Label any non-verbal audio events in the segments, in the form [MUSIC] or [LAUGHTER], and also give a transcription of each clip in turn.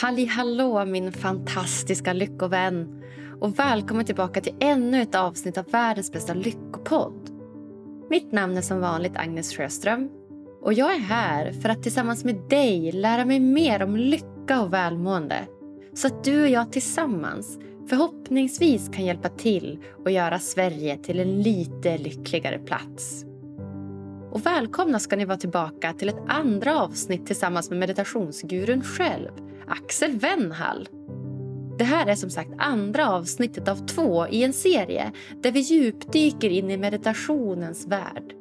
Halli hallå min fantastiska lyckovän och välkommen tillbaka till ännu ett avsnitt av världens bästa lyckopodd. Mitt namn är som vanligt Agnes Sjöström och jag är här för att tillsammans med dig lära mig mer om lycka och välmående så att du och jag tillsammans förhoppningsvis kan hjälpa till och göra Sverige till en lite lyckligare plats. Och välkomna ska ni vara tillbaka till ett andra avsnitt tillsammans med meditationsgurun själv, Axel Wennhall. Det här är som sagt andra avsnittet av två i en serie där vi djupdyker in i meditationens värld.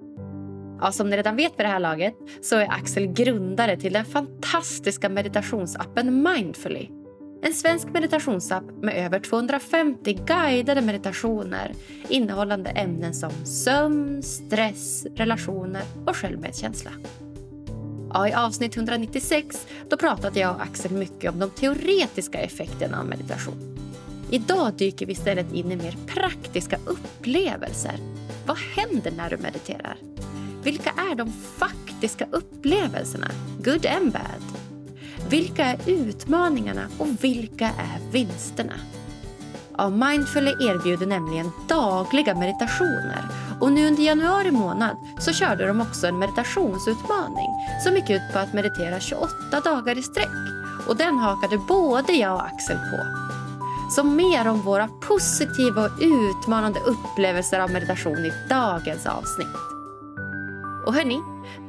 Ja, som ni redan vet vid det här laget så är Axel grundare till den fantastiska meditationsappen Mindfully en svensk meditationsapp med över 250 guidade meditationer innehållande ämnen som sömn, stress, relationer och självmedkänsla. Ja, I avsnitt 196 då pratade jag och Axel mycket om de teoretiska effekterna av meditation. Idag dyker vi istället in i mer praktiska upplevelser. Vad händer när du mediterar? Vilka är de faktiska upplevelserna, good and bad? Vilka är utmaningarna och vilka är vinsterna? Av Mindfully erbjuder nämligen dagliga meditationer och nu under januari månad så körde de också en meditationsutmaning som gick ut på att meditera 28 dagar i sträck. Och den hakade både jag och Axel på. Så mer om våra positiva och utmanande upplevelser av meditation i dagens avsnitt. Och hörni,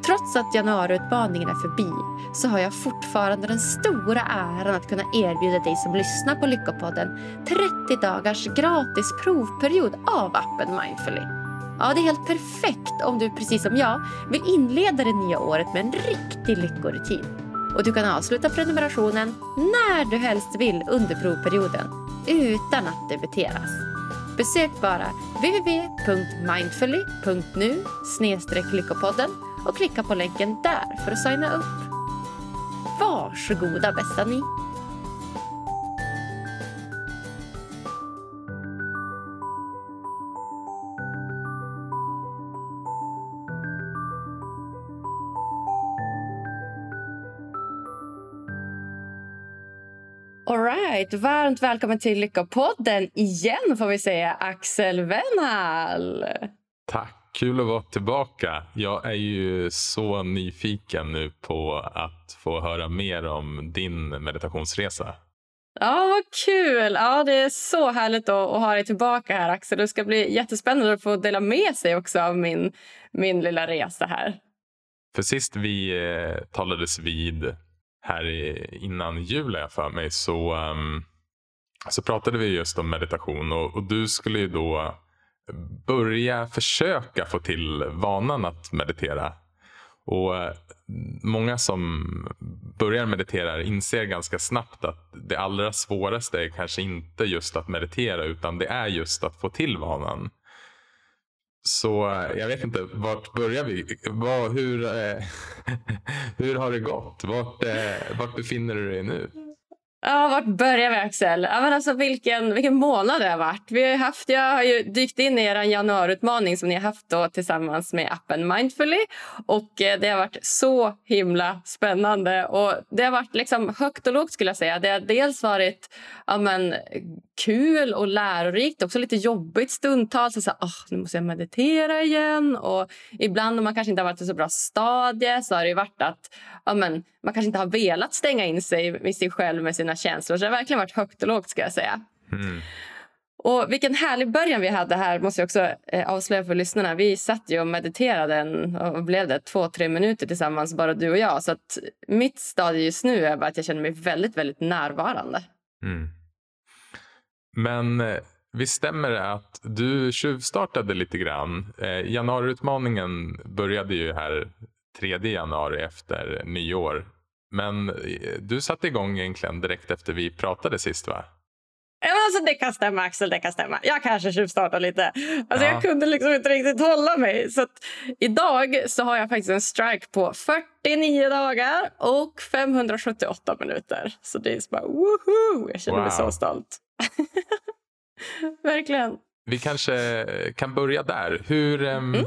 trots att januariutmaningen är förbi så har jag fortfarande den stora äran att kunna erbjuda dig som lyssnar på Lyckopodden 30 dagars gratis provperiod av appen Mindfully. Ja, det är helt perfekt om du precis som jag vill inleda det nya året med en riktig lyckorutin. Och du kan avsluta prenumerationen när du helst vill under provperioden utan att debiteras. Besök bara www.mindfully.nu lyckopodden och klicka på länken där för att signa upp. Varsågoda bästa ni! Alright, varmt välkommen till Lyckopodden igen får vi säga, Axel Wennhall. Tack. Kul att vara tillbaka. Jag är ju så nyfiken nu på att få höra mer om din meditationsresa. Ja, vad kul! Ja, det är så härligt att, att ha dig tillbaka här, Axel. Det ska bli jättespännande att få dela med sig också av min, min lilla resa här. För sist vi eh, talades vid här i, innan jul, jag för mig, så, um, så pratade vi just om meditation. Och, och du skulle ju då börja försöka få till vanan att meditera. Och eh, Många som börjar meditera inser ganska snabbt att det allra svåraste är kanske inte just att meditera utan det är just att få till vanan. Så eh, jag vet inte, vart börjar vi? Var, hur, eh, [LAUGHS] hur har det gått? Vart, eh, vart befinner du dig nu? Ja, vart börjar vi Axel? Ja, men alltså, vilken, vilken månad det har varit. Vi har haft, jag har ju dykt in i er januariutmaning som ni har haft då, tillsammans med appen Mindfully. Och eh, Det har varit så himla spännande. Och Det har varit liksom högt och lågt. skulle jag säga. Det har dels varit ja, men, kul och lärorikt, också lite jobbigt stundtals. Så, oh, nu måste jag meditera igen. Och Ibland om man kanske inte har varit i så bra stadie så har det varit att ja, men, man kanske inte har velat stänga in sig med sig själv med sina känslor. Så det har verkligen varit högt och lågt ska jag säga. Mm. Och vilken härlig början vi hade här måste jag också eh, avslöja för lyssnarna. Vi satt ju och mediterade en, och blev det två, tre minuter tillsammans, bara du och jag. Så att mitt stadie just nu är att jag känner mig väldigt, väldigt närvarande. Mm. Men eh, visst stämmer det att du tjuvstartade lite grann? Eh, januariutmaningen började ju här 3 januari efter nyår. Men eh, du satte igång egentligen direkt efter vi pratade sist va? Alltså, det kan stämma, Axel. Det kan stämma. Jag kanske tjuvstartade lite. Alltså, ja. Jag kunde liksom inte riktigt hålla mig. Så idag så har jag faktiskt en strike på 49 dagar och 578 minuter. Så det är bara woho! Jag känner wow. mig så stolt. [LAUGHS] Verkligen. Vi kanske kan börja där. Hur, um, mm.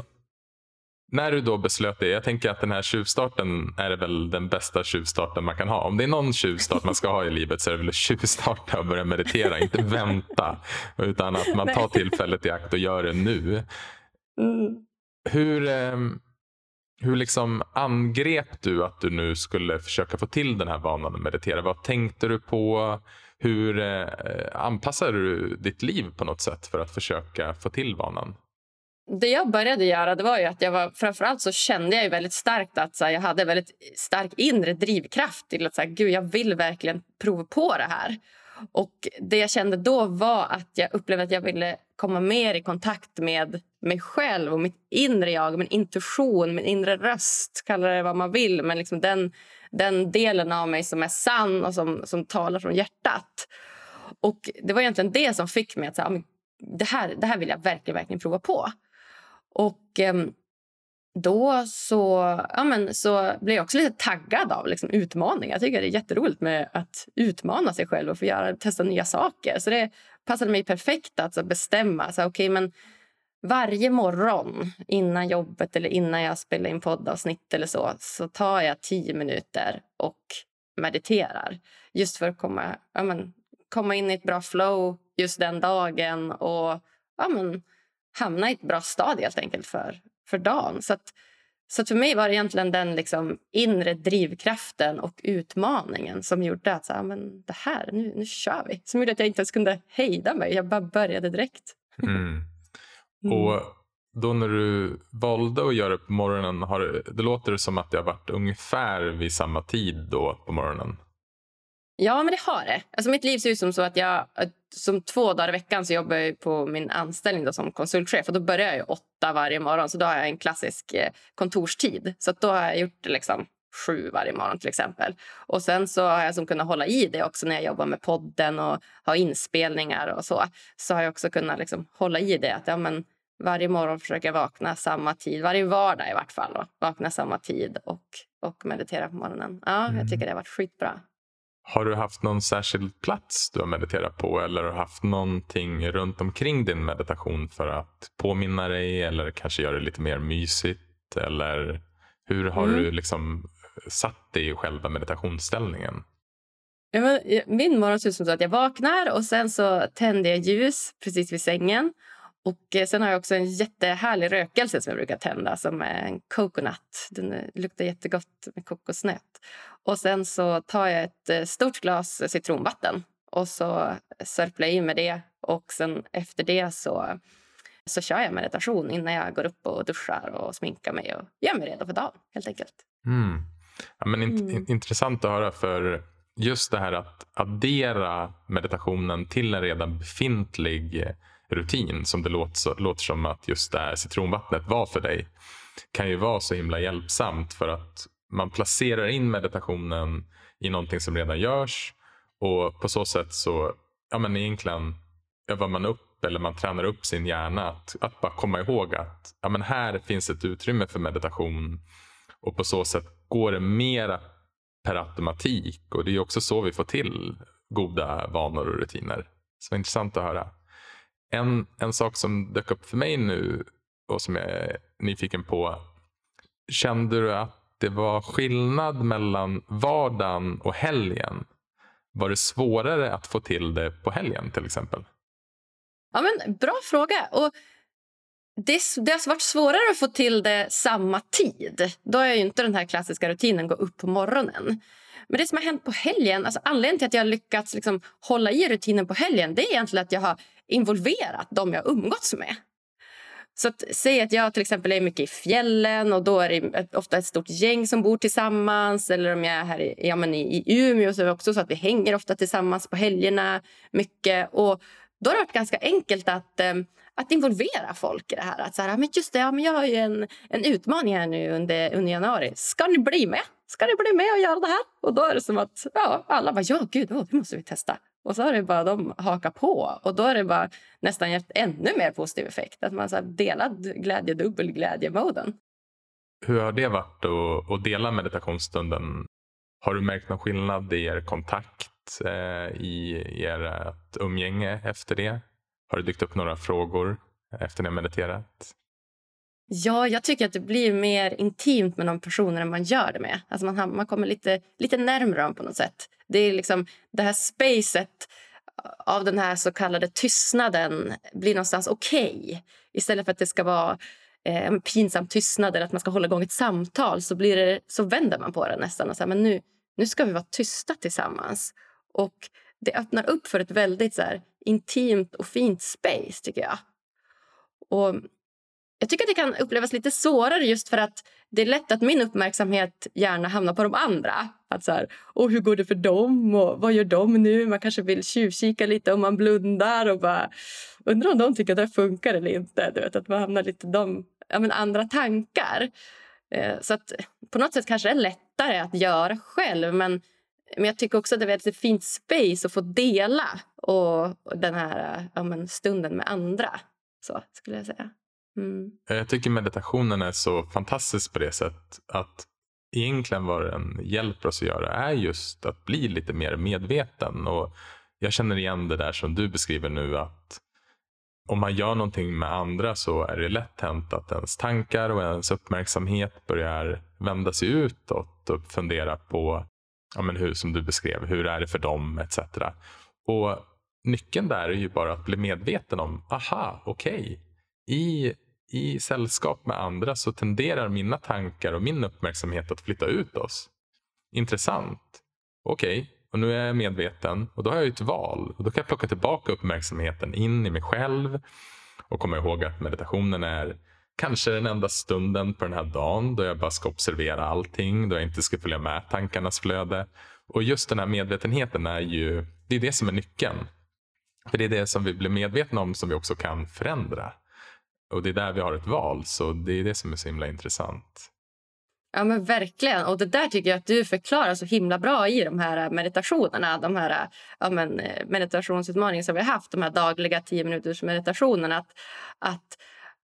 när du då beslöt det, jag tänker att den här tjuvstarten är väl den bästa tjuvstarten man kan ha. Om det är någon tjuvstart man ska ha i livet så är det väl att tjuvstarta och börja meditera, inte [LAUGHS] vänta. Utan att man tar tillfället i akt och gör det nu. Mm. Hur, ehm, hur liksom angrep du att du nu skulle försöka få till den här vanan att meditera? Vad tänkte du på? Hur eh, anpassade du ditt liv på något sätt för att försöka få till vanan? det jag började göra det var ju att jag var, framförallt så kände jag ju väldigt starkt att så här, jag hade väldigt stark inre drivkraft till att så här, Gud, jag vill verkligen prova på det här. Och det jag kände då var att jag upplevde att jag ville komma mer i kontakt med mig själv och mitt inre jag, min intuition, min inre röst, kalla det vad man vill. Men liksom den, den delen av mig som är sann och som, som talar från hjärtat. Och det var egentligen det som fick mig att säga, ah, det här, det här vill jag verkligen, verkligen prova på. Och eh, då så, ja, men, så blev jag också lite taggad av liksom, utmaningar. Jag tycker det är jätteroligt med att utmana sig själv och få göra, testa nya saker. Så det passade mig perfekt att så, bestämma. Så, okay, men varje morgon innan jobbet eller innan jag spelar in poddavsnitt eller så, så tar jag tio minuter och mediterar. Just för att komma, ja, men, komma in i ett bra flow just den dagen och ja, men, hamna i ett bra stad helt enkelt för, för dagen. Så, att, så att för mig var det egentligen den liksom inre drivkraften och utmaningen som gjorde att så här, men det här, nu, nu kör vi. Som gjorde att jag inte ens kunde hejda mig. Jag bara började direkt. Mm. Och då när du valde att göra det på morgonen, har, det låter som att det har varit ungefär vid samma tid då på morgonen. Ja, men det har det. Alltså, mitt liv ser ut som så att jag som två dagar i veckan så jobbar jag på min anställning då som konsultchef. Och då börjar jag åtta varje morgon, så då har jag en klassisk eh, kontorstid. Så då har jag gjort det liksom sju varje morgon till exempel. Och sen så har jag som kunnat hålla i det också när jag jobbar med podden och har inspelningar och så. Så har jag också kunnat liksom hålla i det att ja, men varje morgon försöker jag vakna samma tid, varje vardag i vart fall. Då, vakna samma tid och, och meditera på morgonen. Ja, mm. jag tycker det har varit skitbra. Har du haft någon särskild plats du har mediterat på eller har du haft någonting runt omkring din meditation för att påminna dig eller kanske göra det lite mer mysigt? Eller hur har mm. du liksom satt dig i själva meditationsställningen? Min morgon ser ut som så att jag vaknar och sen så tänder jag ljus precis vid sängen. Och eh, sen har jag också en jättehärlig rökelse som jag brukar tända som är en coconut. Den eh, luktar jättegott med kokosnöt. Och sen så tar jag ett eh, stort glas citronvatten och så sörplar jag i med det. Och sen efter det så, så kör jag meditation innan jag går upp och duschar och sminkar mig och gör mig redo för dagen helt enkelt. Mm. Ja, men int mm. Intressant att höra för just det här att addera meditationen till en redan befintlig rutin som det låter, låter som att just det här citronvattnet var för dig kan ju vara så himla hjälpsamt för att man placerar in meditationen i någonting som redan görs och på så sätt så ja, men egentligen övar man upp eller man tränar upp sin hjärna att, att bara komma ihåg att ja, men här finns ett utrymme för meditation och på så sätt går det mera per automatik och det är också så vi får till goda vanor och rutiner. Så intressant att höra. En, en sak som dök upp för mig nu och som jag är nyfiken på. Kände du att det var skillnad mellan vardagen och helgen? Var det svårare att få till det på helgen till exempel? Ja, men Bra fråga. Och det, det har varit svårare att få till det samma tid. Då är ju inte den här klassiska rutinen gå upp på morgonen. Men det som har hänt på helgen, alltså anledningen till att jag har lyckats liksom hålla i rutinen på helgen det är egentligen att jag har involverat dem jag umgåtts med. Så att, säg att jag till exempel är mycket i fjällen och då är det ofta ett stort gäng som bor tillsammans. Eller om jag är här i, ja, men i, i Umeå så är det också så att vi hänger ofta tillsammans på helgerna. mycket. Och då har det varit ganska enkelt att, eh, att involvera folk i det här. Att så här, men just det, ja, men jag har ju en, en utmaning här nu under, under januari. Ska ni bli med? Ska ni bli med och göra det här? Och då är det som att ja, alla bara, ja gud, oh, det måste vi testa. Och så har det bara de haka på. Och då är det bara nästan gett ännu mer positiv effekt. Att man så delad glädje, dubbel glädje-moden. Hur har det varit att, att dela meditationsstunden? Har du märkt någon skillnad i er kontakt, eh, i ert eh, umgänge efter det? Har det dykt upp några frågor efter ni har mediterat? Ja, jag tycker att det blir mer intimt med de personerna man gör det med. Alltså man, man kommer lite, lite närmare dem på något sätt. Det är liksom det här spacet av den här så kallade tystnaden blir någonstans okej. Okay. Istället för att det ska vara eh, pinsam tystnad eller att man ska hålla igång ett samtal så, blir det, så vänder man på det nästan. Och så här, men nu, nu ska vi vara tysta tillsammans. Och det öppnar upp för ett väldigt så här, intimt och fint space, tycker jag. Och jag tycker att det kan upplevas lite svårare just för att det är lätt att min uppmärksamhet gärna hamnar på de andra. Att så här, oh, hur går det för dem och vad gör de nu? Man kanske vill tjuvkika lite om man blundar och bara undrar om de tycker att det funkar eller inte. Du vet, att man hamnar lite de ja, men andra tankar. Eh, så att på något sätt kanske det är lättare att göra själv men men jag tycker också att det är ett fint space att få dela och, den här ja, men stunden med andra. Så skulle jag säga. Mm. Eh, jag tycker meditationen är så fantastisk på det sättet att egentligen vad den hjälper oss att göra är just att bli lite mer medveten. Och jag känner igen det där som du beskriver nu att om man gör någonting med andra så är det lätt hänt att ens tankar och ens uppmärksamhet börjar vända sig utåt och fundera på ja, men hur, som du beskrev, hur är det för dem etc. Och Nyckeln där är ju bara att bli medveten om, aha, okej, okay. i, i sällskap med andra så tenderar mina tankar och min uppmärksamhet att flytta ut oss. Intressant. Okej, okay. och nu är jag medveten och då har jag ett val. Och Då kan jag plocka tillbaka uppmärksamheten in i mig själv och komma ihåg att meditationen är kanske den enda stunden på den här dagen då jag bara ska observera allting, då jag inte ska följa med tankarnas flöde. Och just den här medvetenheten är ju, det är det som är nyckeln. För det är det som vi blir medvetna om som vi också kan förändra. Och det är där vi har ett val, så det är det som är så himla intressant. Ja men verkligen. Och det där tycker jag att du förklarar så himla bra i de här eh, meditationerna. De här eh, ja, men, eh, meditationsutmaningarna som vi har haft. De här dagliga tio minuters meditationerna. Att, att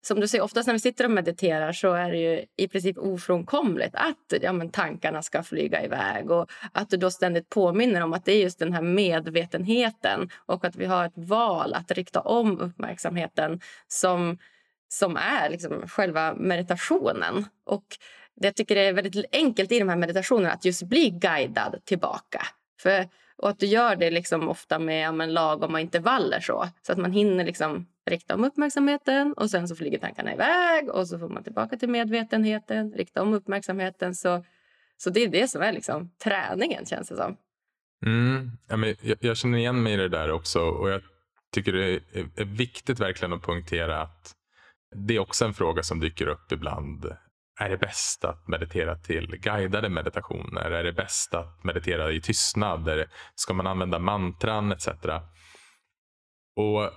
som du säger, oftast när vi sitter och mediterar så är det ju i princip ofrånkomligt att ja, men tankarna ska flyga iväg och att du då ständigt påminner om att det är just den här medvetenheten och att vi har ett val att rikta om uppmärksamheten som, som är liksom själva meditationen. Och det jag tycker är väldigt enkelt i de här meditationerna att just bli guidad tillbaka. För, och att du gör det liksom ofta med ja, men lagom intervaller så, så att man hinner liksom rikta om uppmärksamheten och sen så flyger tankarna iväg och så får man tillbaka till medvetenheten, rikta om uppmärksamheten. Så, så det är det som är liksom träningen känns det som. Mm. Ja, men jag, jag känner igen mig i det där också och jag tycker det är, är viktigt verkligen att poängtera att det är också en fråga som dyker upp ibland. Är det bäst att meditera till guidade meditationer? Är det bäst att meditera i tystnad? Ska man använda mantran etc? Och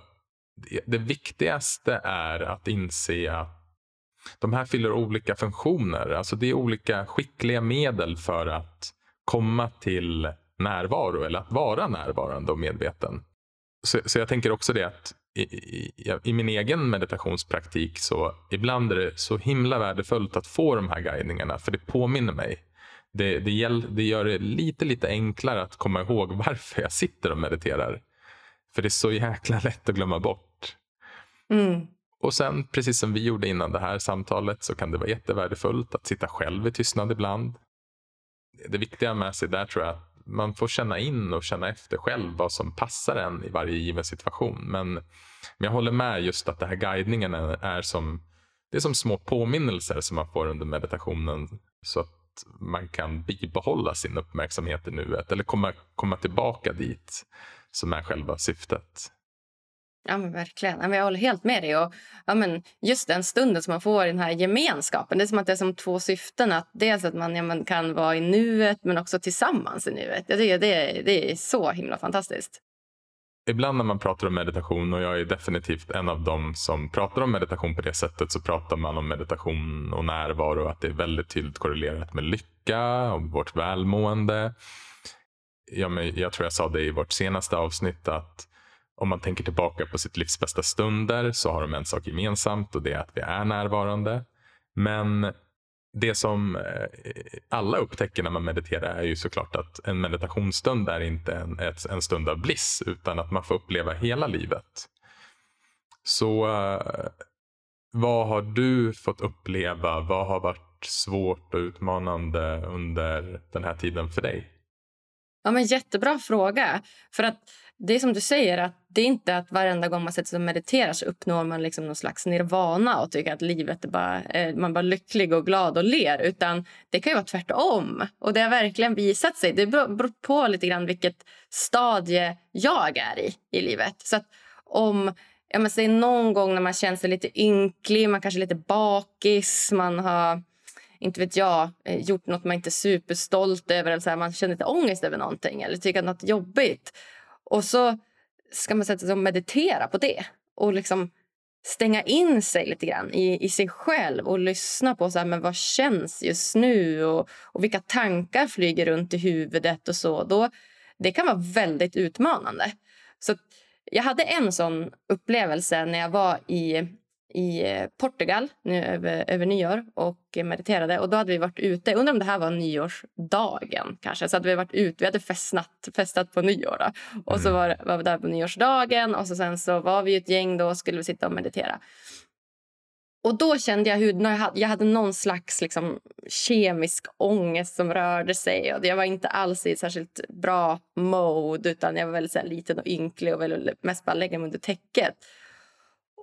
det viktigaste är att inse att de här fyller olika funktioner. Alltså det är olika skickliga medel för att komma till närvaro eller att vara närvarande och medveten. Så, så jag tänker också det att i, i, i, min egen meditationspraktik så ibland är det så himla värdefullt att få de här guidningarna för det påminner mig. Det, det, det gör det lite, lite enklare att komma ihåg [LAUGHS] varför jag sitter och mediterar. För det är så jäkla lätt att glömma bort. Mm. Och sen, precis som vi gjorde innan det här samtalet, så kan det vara jättevärdefullt att sitta själv i tystnad ibland. Det viktiga med sig där tror jag att man får känna in och känna efter själv vad som passar en i varje given situation. Men, men jag håller med just att det här guidningen är, är som, det är som små påminnelser som man får under meditationen. Så att man kan bibehålla sin uppmärksamhet i nuet eller komma, komma tillbaka dit som är själva syftet. Ja, men verkligen. Jag håller helt med dig. Och, ja, men just den stunden som man får i den här gemenskapen. Det är som att det är som två syften. Att dels att man, ja, man kan vara i nuet, men också tillsammans i nuet. Jag tycker det, det är så himla fantastiskt. Ibland när man pratar om meditation, och jag är definitivt en av dem som pratar om meditation på det sättet, så pratar man om meditation och närvaro. Att det är väldigt tydligt korrelerat med lycka och vårt välmående ja, men jag tror jag sa det i vårt senaste avsnitt att om man tänker tillbaka på sitt livs bästa stunder så har de en sak gemensamt och det är att vi är närvarande. Men det som eh, alla upptäcker när man mediterar är ju såklart att en meditationsstund är inte en, en stund av bliss utan att man får uppleva hela livet. Så eh, vad har du fått uppleva? Vad har varit svårt och utmanande under den här tiden för dig? Ja, men jättebra fråga. För att det är som du säger, att det är inte att varenda gång man sätter sig och mediterar så uppnår man liksom någon slags nirvana och tycker att livet är bara, eh, man är bara lycklig och glad och ler. Utan det kan ju vara tvärtom. Och det har verkligen visat sig. Det beror på lite grann vilket stadie jag är i i livet. Så att om ja, men säg någon gång när man känner sig lite ynklig, man kanske är lite bakis, man har inte vet jag, eh, gjort nåt man inte är superstolt över eller så här, man känner lite ångest över någonting eller tycker att något är jobbigt. Och så ska man sätta sig och meditera på det och liksom stänga in sig lite grann i, i sig själv och lyssna på så här, men vad känns just nu och, och vilka tankar flyger runt i huvudet och så. Då, det kan vara väldigt utmanande. Så jag hade en sån upplevelse när jag var i i eh, Portugal nu över, över nyår och mediterade. Och Då hade vi varit ute. undrar om det här var nyårsdagen. kanske. Så hade vi varit ute. Vi hade festnat, festat på nyår. Då. Och så mm. var, var vi där på nyårsdagen och så sen så var vi ett gäng då och skulle vi sitta och meditera. Och Då kände jag hur jag hade, jag hade någon slags liksom, kemisk ångest som rörde sig. Och jag var inte alls i särskilt bra mode utan jag var väldigt så här, liten och ynklig och ville mest bara lägga mig under täcket.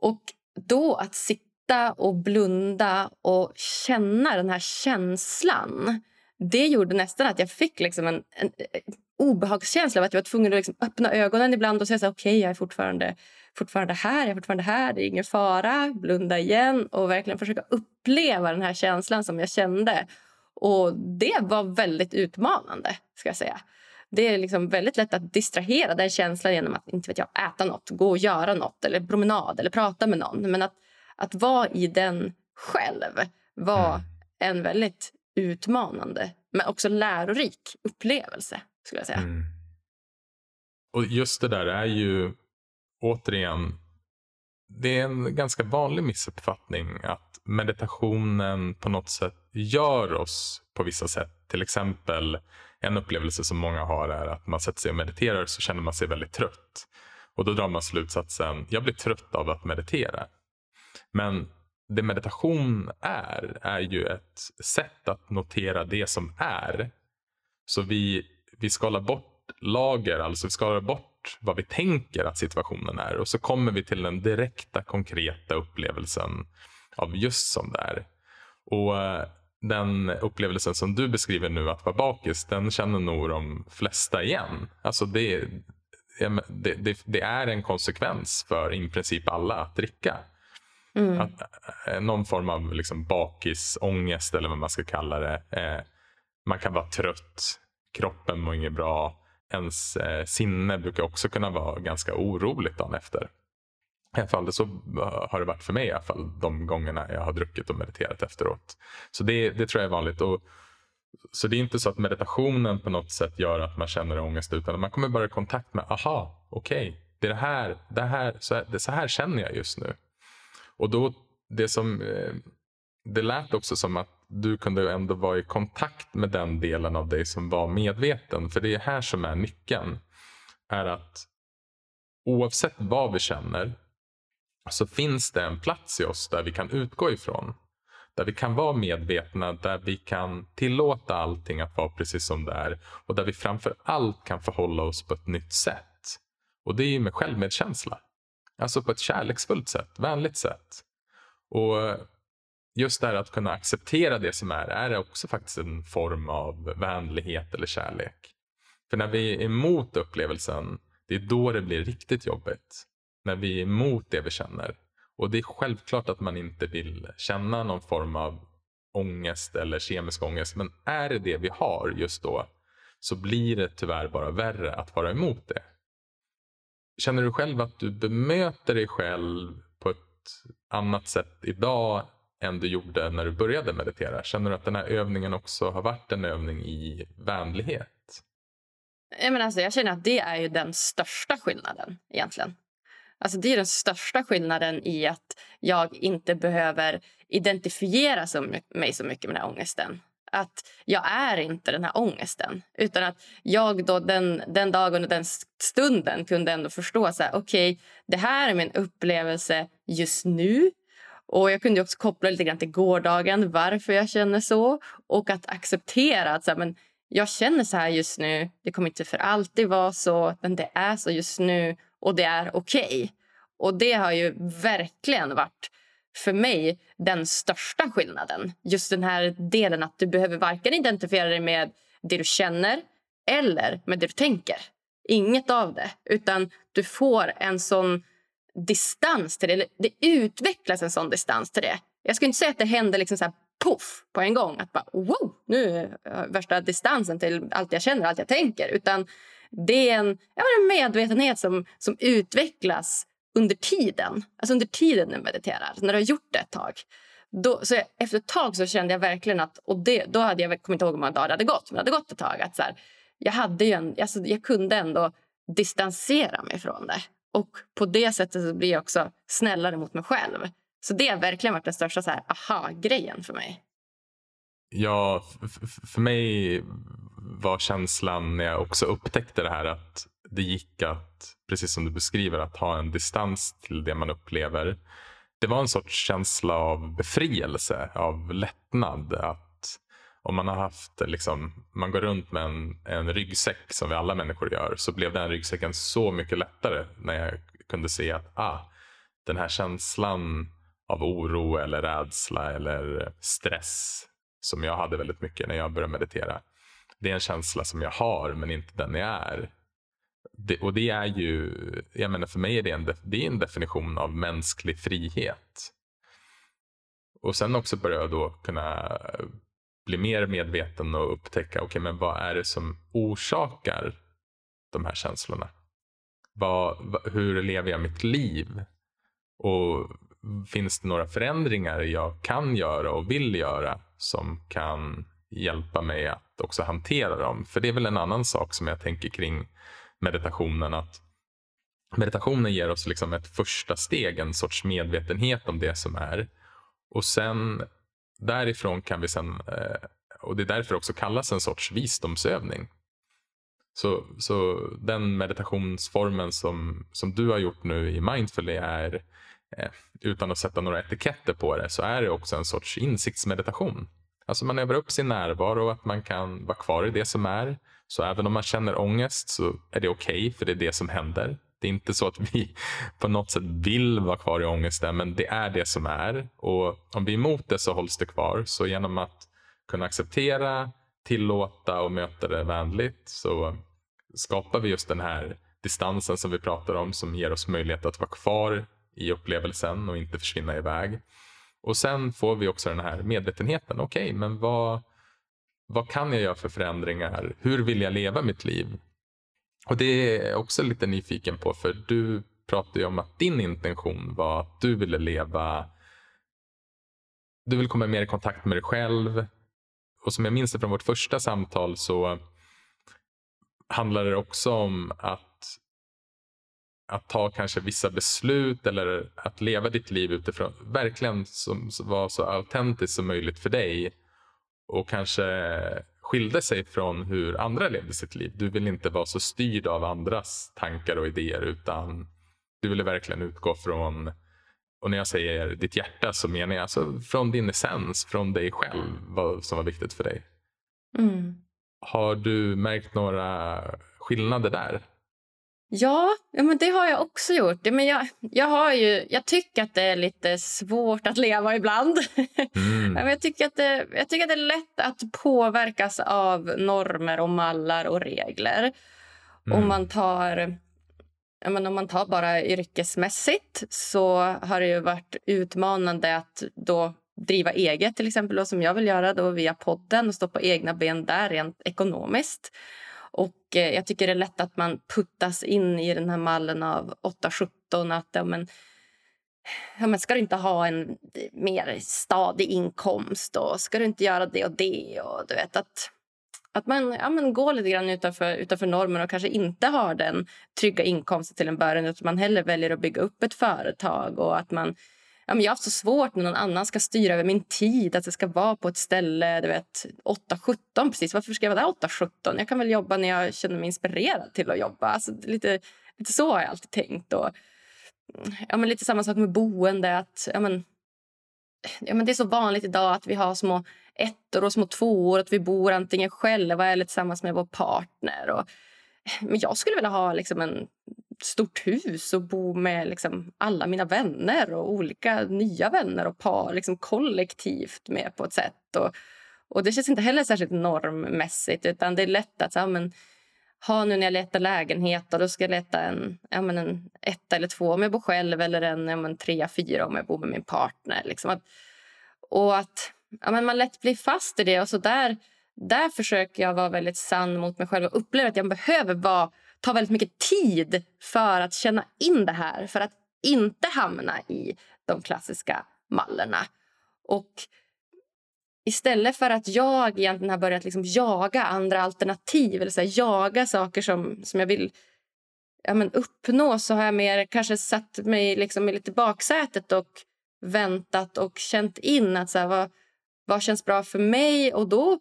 Och då att sitta och blunda och känna den här känslan det gjorde nästan att jag fick liksom en, en, en obehagskänsla av att jag var tvungen att liksom öppna ögonen ibland och säga okej, okay, jag är fortfarande, fortfarande här, jag är fortfarande här, det är ingen fara. Blunda igen och verkligen försöka uppleva den här känslan som jag kände. Och det var väldigt utmanande, ska jag säga. Det är liksom väldigt lätt att distrahera den känslan genom att inte vet jag, äta nåt, gå och göra nåt eller promenad eller prata med någon. Men att, att vara i den själv var mm. en väldigt utmanande men också lärorik upplevelse. skulle jag säga. Mm. Och just det där är ju återigen det är en ganska vanlig missuppfattning att meditationen på något sätt gör oss på vissa sätt. Till exempel en upplevelse som många har är att man sätter sig och mediterar så känner man sig väldigt trött. Och då drar man slutsatsen, jag blir trött av att meditera. Men det meditation är, är ju ett sätt att notera det som är. Så vi, vi skalar bort lager, alltså vi skalar bort vad vi tänker att situationen är och så kommer vi till den direkta konkreta upplevelsen av just som det är. Och eh, den upplevelsen som du beskriver nu att vara bakis, den känner nog de flesta igen. Alltså det, det, det, det är en konsekvens för i princip alla att dricka. Mm. Att, eh, någon form av liksom bakisångest eller vad man ska kalla det. Eh, man kan vara trött, kroppen mår inget bra. Ens eh, sinne brukar också kunna vara ganska oroligt dagen efter. I alla fall, så eh, har det varit för mig i alla fall de gångerna jag har druckit och mediterat efteråt. Så det, det tror jag är vanligt. Och, så det är inte så att meditationen på något sätt gör att man känner ångest utan man kommer bara i kontakt med, aha, okej, okay, det är det här, det här, så här, det, så här känner jag just nu. Och då, det som, eh, det lät också som att du kunde ändå vara i kontakt med den delen av dig som var medveten. För det är här som är nyckeln. Är att oavsett vad vi känner så finns det en plats i oss där vi kan utgå ifrån. Där vi kan vara medvetna, där vi kan tillåta allting att vara precis som det är. Och där vi framför allt kan förhålla oss på ett nytt sätt. Och det är med självmedkänsla. Alltså på ett kärleksfullt sätt, vänligt sätt. Och just det här att kunna acceptera det som är, är också faktiskt en form av vänlighet eller kärlek. För när vi är emot upplevelsen, det är då det blir riktigt jobbigt när vi är emot det vi känner. Och det är självklart att man inte vill känna någon form av ångest eller kemisk ångest. Men är det det vi har just då så blir det tyvärr bara värre att vara emot det. Känner du själv att du bemöter dig själv på ett annat sätt idag än du gjorde när du började meditera? Känner du att den här övningen också har varit en övning i vänlighet? Jag, menar alltså, jag känner att det är ju den största skillnaden egentligen. Alltså det är den största skillnaden i att jag inte behöver identifiera mig så mycket med den här ångesten. Att jag är inte den här ångesten. Utan att jag då den, den dagen och den stunden kunde ändå förstå så här, okej, okay, det här är min upplevelse just nu. Och Jag kunde också koppla lite grann till gårdagen, varför jag känner så. Och att acceptera att så här, men jag känner så här just nu. Det kommer inte för alltid vara så, men det är så just nu och det är okej. Okay. Och det har ju verkligen varit för mig den största skillnaden. Just den här delen att du behöver varken identifiera dig med det du känner eller med det du tänker. Inget av det. Utan du får en sån distans till det. Det utvecklas en sån distans till det. Jag skulle inte säga att det händer liksom så här poff på en gång. Att bara wow, nu är värsta distansen till allt jag känner, allt jag tänker. Utan det är en, ja, en medvetenhet som, som utvecklas under tiden. Alltså under tiden du mediterar, när du har gjort det ett tag. Då, så efter ett tag så kände jag verkligen att... Och det, då hade jag kommit ihåg hur många dagar det hade gått, men det hade gått ett tag. Att så här, jag, hade en, alltså, jag kunde ändå distansera mig från det. Och på det sättet så blir jag också snällare mot mig själv. Så det har verkligen varit den största aha-grejen för mig. Ja, för mig var känslan när jag också upptäckte det här att det gick att, precis som du beskriver, att ha en distans till det man upplever. Det var en sorts känsla av befrielse, av lättnad. Att om man har haft, liksom, man går runt med en, en ryggsäck som vi alla människor gör, så blev den ryggsäcken så mycket lättare när jag kunde se att ah, den här känslan av oro eller rädsla eller stress som jag hade väldigt mycket när jag började meditera. Det är en känsla som jag har men inte den jag är. Det, och det är ju, jag menar för mig är det en, det är en definition av mänsklig frihet. Och sen också börja då kunna bli mer medveten och upptäcka, okej okay, men vad är det som orsakar de här känslorna? Vad, hur lever jag mitt liv? Och finns det några förändringar jag kan göra och vill göra som kan hjälpa mig att också hantera dem? För det är väl en annan sak som jag tänker kring meditationen. att Meditationen ger oss liksom ett första steg, en sorts medvetenhet om det som är. Och sen därifrån kan vi sen, eh, och det är därför också kallas en sorts visdomsövning. Så, så den meditationsformen som, som du har gjort nu i Mindfully är, eh, Eh, utan att sätta några etiketter på det, så är det också en sorts insiktsmeditation. Alltså man övar upp sin närvaro, att man kan vara kvar i det som är. Så även om man känner ångest så är det okej, okay, för det är det som händer. Det är inte så att vi på något sätt vill vara kvar i ångesten, men det är det som är. Och om vi är emot det så hålls det kvar. Så genom att kunna acceptera, tillåta och möta det vänligt så skapar vi just den här distansen som vi pratar om som ger oss möjlighet att vara kvar i upplevelsen och inte försvinna iväg. Och sen får vi också den här medvetenheten. Okej, okay, men vad, vad kan jag göra för förändringar? Hur vill jag leva mitt liv? Och det är jag också lite nyfiken på, för du pratade ju om att din intention var att du ville leva du vill komma mer i kontakt med dig själv. Och som jag minns det från vårt första samtal så handlade det också om att, att ta kanske vissa beslut eller att leva ditt liv utifrån, verkligen som var så autentiskt som möjligt för dig. Och kanske skilde sig från hur andra levde sitt liv. Du vill inte vara så styrd av andras tankar och idéer utan du ville verkligen utgå från, och när jag säger ditt hjärta så menar jag alltså från din essens, från dig själv, vad som var viktigt för dig. Mm. Har du märkt några skillnader där? Ja, ja men det har jag också gjort. Men jag, jag, har ju, jag tycker att det är lite svårt att leva ibland. [LAUGHS] Mm. jag, tycker att det, jag tycker att det är lätt att påverkas av normer och mallar och regler. Mm. Om man tar... Men om man tar bara yrkesmässigt så har det ju varit utmanande att då driva eget, till exempel, då, som jag vill göra då via podden och stå på egna ben där rent ekonomiskt. Och eh, jag tycker det är lätt att man puttas in i den här mallen av 8-17. Att ja, men, ja, men ska du inte ha en mer stadig inkomst och ska du inte göra det och det? Och du vet att att man, ja, men går lite grann utanför, utanför normen och kanske inte har den trygga inkomsten till en början utan man hellre väljer att bygga upp ett företag och att man ja, men jag har haft så svårt när någon annan ska styra över min tid. Att jag ska vara på ett ställe du vet 8-17 precis. Varför ska jag vara där 8-17? Jag kan väl jobba när jag känner mig inspirerad till att jobba. Alltså, lite, lite så har jag alltid tänkt. Och, ja, men lite samma sak med boende. Att, ja, men, ja, men det är så vanligt idag att vi har små ettor och små tvåor. Att vi bor antingen själva eller tillsammans med vår partner. Och, men jag skulle vilja ha liksom en stort hus och bo med liksom alla mina vänner och olika nya vänner och par liksom kollektivt med på ett sätt. Och, och Det känns inte heller särskilt normmässigt. utan Det är lätt att ja, men, ha nu när jag letar lägenhet då ska jag leta en, ja, men en etta eller två om jag bor själv eller en ja, men trea, fyra om jag bor med min partner. Liksom. Att, och att ja, men man lätt blir fast i det. och så där, där försöker jag vara väldigt sann mot mig själv och uppleva att jag behöver vara, tar väldigt mycket tid för att känna in det här. För att inte hamna i de klassiska mallerna. Och Istället för att jag egentligen har börjat liksom jaga andra alternativ eller så här, jaga saker som, som jag vill ja, men uppnå så har jag mer kanske satt mig liksom i lite baksätet och väntat och känt in att så här, vad, vad känns bra för mig. Och då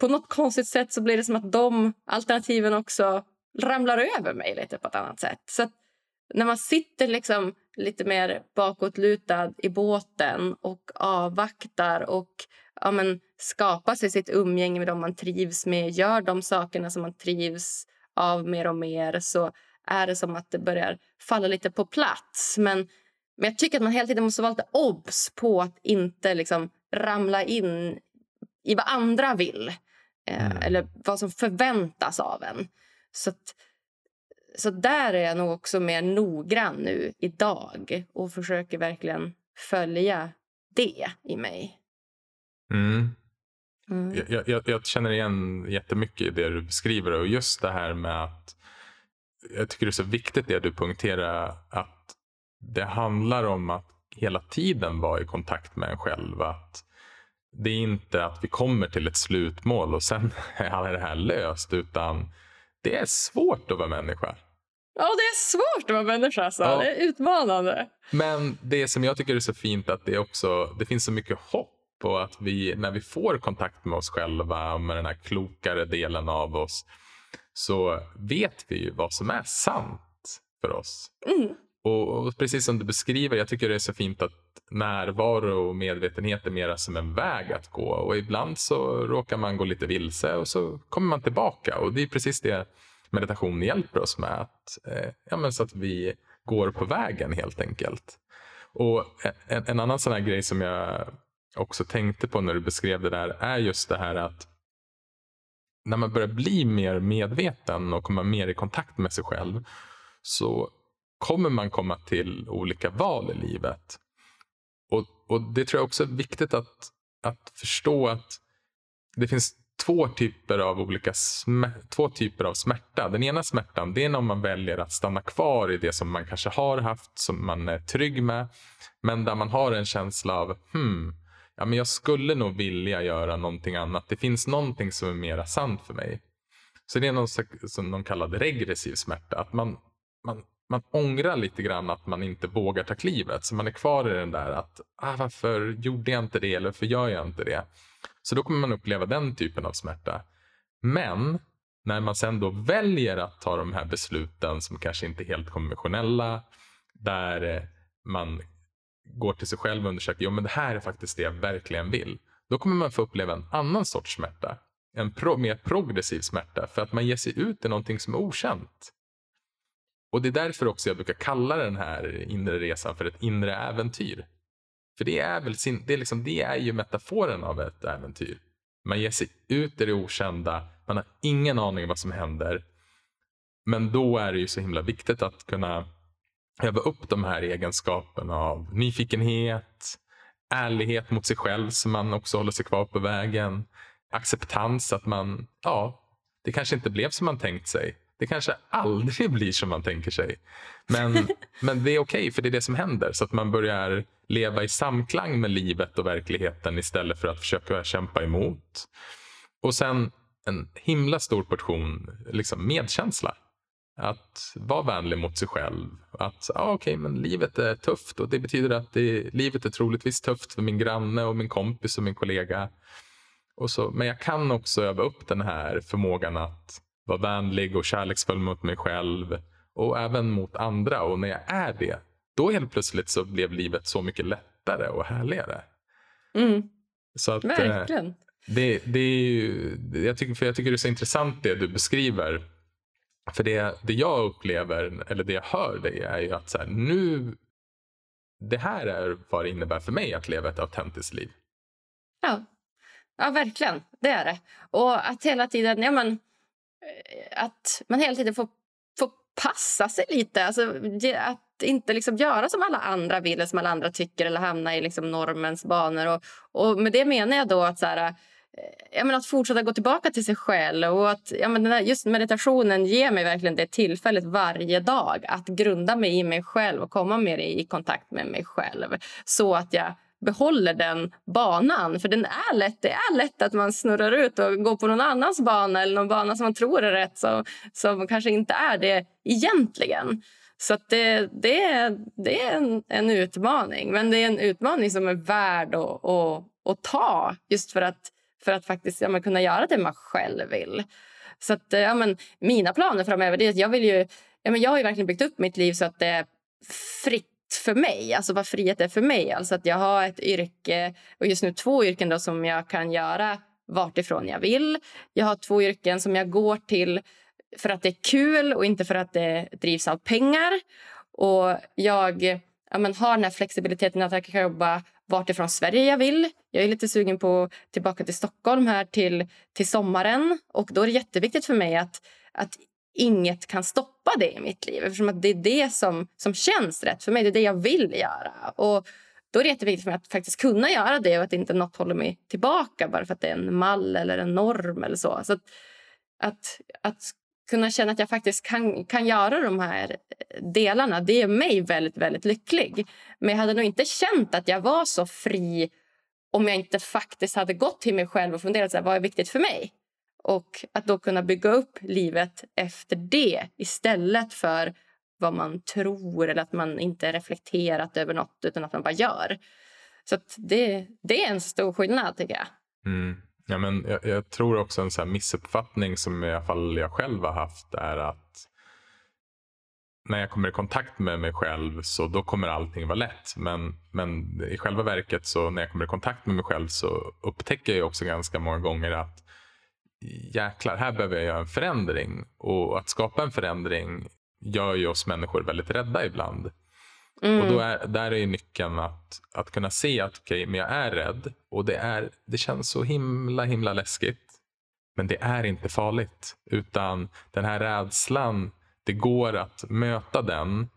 på något konstigt sätt så blir det som att de alternativen också ramlar över mig lite på ett annat sätt. Så när man sitter liksom lite mer bakåtlutad i båten och avvaktar och ja, men, skapar sig sitt umgänge med dem man trivs med, gör de sakerna som man trivs av mer och mer så är det som att det börjar falla lite på plats. Men, men jag tycker att man hela tiden måste vara lite obs på att inte liksom ramla in i vad andra vill eh, mm. eller vad som förväntas av en. Så att, så där är jag nog också mer noggrann nu idag och försöker verkligen följa det i mig. Mm. Mm. Jag, jag, jag, känner igen jättemycket i det du beskriver och just det här med att jag tycker det är så viktigt det du poängterar att det handlar om att hela tiden vara i kontakt med en själv. Att det är inte att vi kommer till ett slutmål och sen [LAUGHS] är det här löst utan det är svårt att vara människa. Ja, det är svårt att vara människa. Alltså. Ja. Det är utmanande. Men det som jag tycker är så fint att det också det finns så mycket hopp och att vi när vi får kontakt med oss själva med den här klokare delen av oss så vet vi ju vad som är sant för oss. Mm. Och, och, precis som du beskriver, jag tycker det är så fint att närvaro och medvetenhet är mera som en väg att gå och ibland så råkar man gå lite vilse och så kommer man tillbaka och det är precis det meditation hjälper oss med. Att, eh, ja, men så att vi går på vägen helt enkelt. Och en, en annan sån här grej som jag också tänkte på när du beskrev det där är just det här att när man börjar bli mer medveten och komma mer i kontakt med sig själv så kommer man komma till olika val i livet. Och, och Det tror jag också är viktigt att, att förstå att det finns två typer av olika två typer av smärta. Den ena smärtan det är när man väljer att stanna kvar i det som man kanske har haft, som man är trygg med. Men där man har en känsla av hmm, ja, men jag skulle nog vilja göra någonting annat. Det finns någonting som är mera sant för mig. Så det är någon som de kallar regressiv smärta. Att man, man, man ångrar lite grann att man inte vågar ta klivet. Så man är kvar i den där att ah, varför gjorde jag inte det eller varför gör jag inte det? Så då kommer man uppleva den typen av smärta. Men när man sen då väljer att ta de här besluten som kanske inte är helt konventionella, där eh, man går till sig själv och undersöker, jo men det här är faktiskt det jag verkligen vill. Då kommer man få uppleva en annan sorts smärta. En pro mer progressiv smärta för att man ger sig ut i någonting som är okänt. Och det är därför också jag brukar kalla den här inre resan för ett inre äventyr. För det är, väl sin, det, är liksom, det är ju metaforen av ett äventyr. Man ger sig ut i det okända, man har ingen aning om vad som händer. Men då är det ju så himla viktigt att kunna öva upp de här egenskaperna av nyfikenhet, ärlighet mot sig själv så man också håller sig kvar på vägen, acceptans att man, ja, det kanske inte blev som man tänkt sig. Det kanske aldrig blir som man tänker sig. Men, [LAUGHS] men det är okej, okay, för det är det som händer. Så att man börjar leva i samklang med livet och verkligheten istället för att försöka kämpa emot. Och sen en himla stor portion liksom medkänsla. Att vara vänlig mot sig själv. Att ah, okej, okay, men livet är tufft och det betyder att det, livet är troligtvis tufft för min granne och min kompis och min kollega. Och så, men jag kan också öva upp den här förmågan att vara vänlig och kärleksfull mot mig själv och även mot andra. Och när jag är det, då helt plötsligt så blev livet så mycket lättare och härligare. Mm. Så att, eh, Verkligen. det, det är ju, jag, tycker, för jag tycker det är så intressant det du beskriver. För det, det jag upplever, eller det jag hör dig, är ju att så här, nu, det här är vad det innebär för mig att leva ett autentiskt liv. Ja. ja, verkligen. Det är det. Och att hela tiden... Ja, men, Eh, att man hela tiden får, får passa sig lite. Alltså, att inte liksom göra som alla andra vill eller som alla andra tycker eller hamna i liksom normens banor. Och, och med det menar jag då att, så här, eh, jag menar, att fortsätta gå tillbaka till sig själv. Och att, jag menar, just meditationen ger mig verkligen det tillfället varje dag att grunda mig i mig själv och komma mer i kontakt med mig själv så att jag behåller den banan. För den är lätt, det är lätt att man snurrar ut och går på någon annans bana eller någon bana som man tror är rätt som, som kanske inte är det egentligen. Så att det, det, är, det är en, en utmaning. Men det är en utmaning som är värd att, att, att ta just för att, för att faktiskt ja, kunna göra det man själv vill. Så att, ja, men, mina planer framöver är att jag vill ju... Ja, men jag har ju verkligen byggt upp mitt liv så att det är fritt för mig. Alltså vad frihet är för mig. Alltså att jag har ett yrke, och just nu två yrken då, som jag kan göra vartifrån jag vill. Jag har två yrken som jag går till för att det är kul och inte för att det drivs av pengar. Och jag ja, men har den här flexibiliteten att jag kan jobba vartifrån Sverige jag vill. Jag är lite sugen på tillbaka till Stockholm här till, till sommaren. Och då är det jätteviktigt för mig att, att inget kan stoppa det i mitt liv. Eftersom att det är det som, som känns rätt för mig. Det är det jag vill göra. Och då är det jätteviktigt för mig att faktiskt kunna göra det och att inte något håller mig tillbaka bara för att det är en mall eller en norm eller så. så att, att, att kunna känna att jag faktiskt kan, kan göra de här delarna, det gör mig väldigt, väldigt lycklig. Men jag hade nog inte känt att jag var så fri om jag inte faktiskt hade gått till mig själv och funderat så här, vad är viktigt för mig. Och att då kunna bygga upp livet efter det istället för vad man tror eller att man inte reflekterat över nåt utan att man bara gör. Så det, det är en stor skillnad, tycker jag. Mm. Ja, men jag, jag, tror också en så missuppfattning som i alla fall jag själv har haft är att när jag kommer i kontakt med mig själv så då kommer allting vara lätt. Men, men i själva verket så när jag kommer i kontakt med mig själv så upptäcker jag också ganska många gånger att jäklar, här behöver jag göra en förändring. Och att skapa en förändring gör ju oss människor väldigt rädda ibland. Mm. Och då är, där är nyckeln att, att kunna se att okej, okay, men jag är rädd och det, är, det känns så himla himla läskigt. Men det är inte farligt. Utan den här rädslan, det går att möta den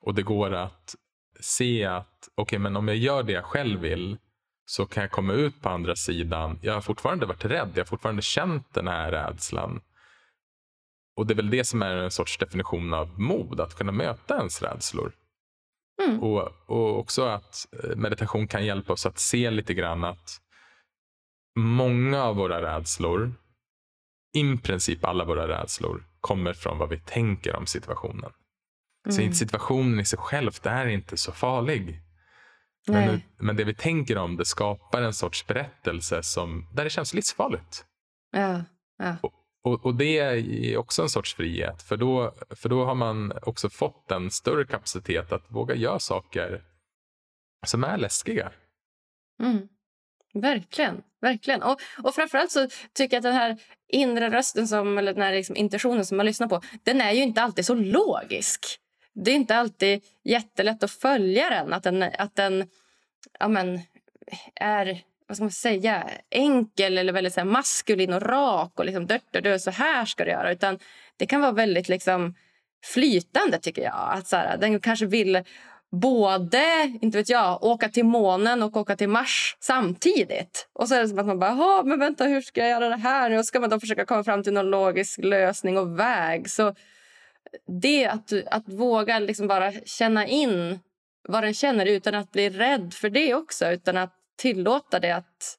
och det går att se att okej, okay, men om jag gör det jag själv vill så kan jag komma ut på andra sidan. Jag har fortfarande varit rädd, jag har fortfarande känt den här rädslan. Och det är väl det som är en sorts definition av mod, att kunna möta ens rädslor. Mm. Och, och också att eh, meditation kan hjälpa oss att se lite grann att många av våra rädslor, i princip alla våra rädslor, kommer från vad vi tänker om situationen. Mm. Så situationen i sig själv är inte så farlig. Men, men, det vi tänker om det skapar en sorts berättelse som, där det känns livsfarligt. Ja, ja. Och, och, och, det är också en sorts frihet. För då, för då har man också fått en större kapacitet att våga göra saker som är läskiga. Mm. Verkligen. verkligen. Och, och framförallt så tycker jag att den här inre rösten, som, eller den här liksom intentionen som man lyssnar på, den är ju inte alltid så logisk. Det är inte alltid jättelätt att följa den. Att den, att den ja, men, är vad ska man säga, enkel eller väldigt så här, maskulin och rak och liksom dört och dött, så här ska du göra. Utan det kan vara väldigt liksom flytande tycker jag. Att så här, den kanske vill både inte vet jag, åka till månen och åka till Mars samtidigt. Och så är det som att man bara, men vänta, hur ska jag göra det här? Och ska man då försöka komma fram till någon logisk lösning och väg. Så det att, att våga liksom bara känna in vad den känner utan att bli rädd för det också. Utan att tillåta det att,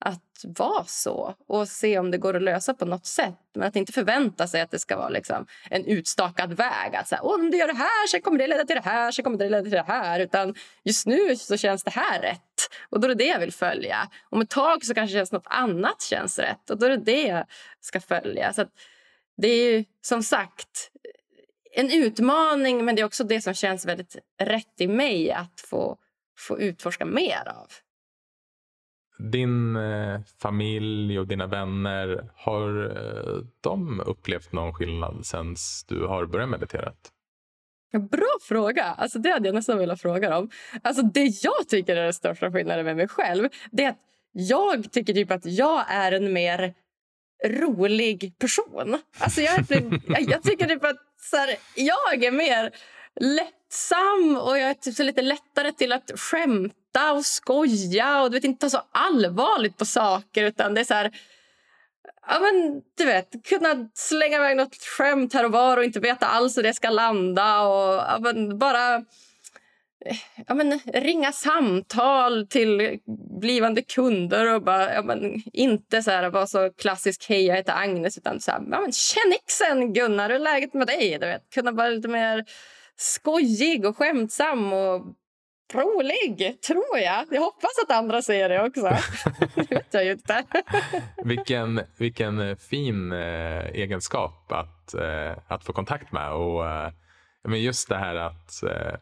att vara så och se om det går att lösa på något sätt. Men att inte förvänta sig att det ska vara liksom en utstakad väg. Att så här, om du gör det här, så kommer det leda till det här, så kommer det leda till det här. Utan just nu så känns det här rätt. Och då är det det jag vill följa. Om ett tag så kanske känns något annat känns rätt. Och då är det det jag ska följa. Så det är ju som sagt en utmaning, men det är också det som känns väldigt rätt i mig att få, få utforska mer av. din eh, familj och dina vänner, har eh, de upplevt någon skillnad sen du har börjat meditera? Bra fråga! Alltså det hade jag nästan velat fråga dem. Alltså det jag tycker är den största skillnaden med mig själv det är att jag tycker typ att jag är en mer rolig person. Alltså jag, jag, [LAUGHS] jag tycker typ att så här, jag är mer lättsam och jag är typ så lite lättare till att skämta och skoja och du vet, inte ta så allvarligt på saker. utan det är så här, ja, men, du vet, kunna slänga iväg något skämt här och var och inte veta alls hur det ska landa. Och, ja, men, bara ja, men, ringa samtal till blivande kunder och bara, ja, men, inte så här, vara så klassisk hej jag heter Agnes utan så här, ja, men, tjenixen Gunnar, hur är läget med dig? Du vet, kunna vara lite mer skojig och skämtsam och rolig, tror jag. Jag hoppas att andra ser det också. [LAUGHS] det vet jag ju inte. [LAUGHS] vilken, vilken fin eh, egenskap att, eh, att få kontakt med. Och, eh, men just det här att, eh,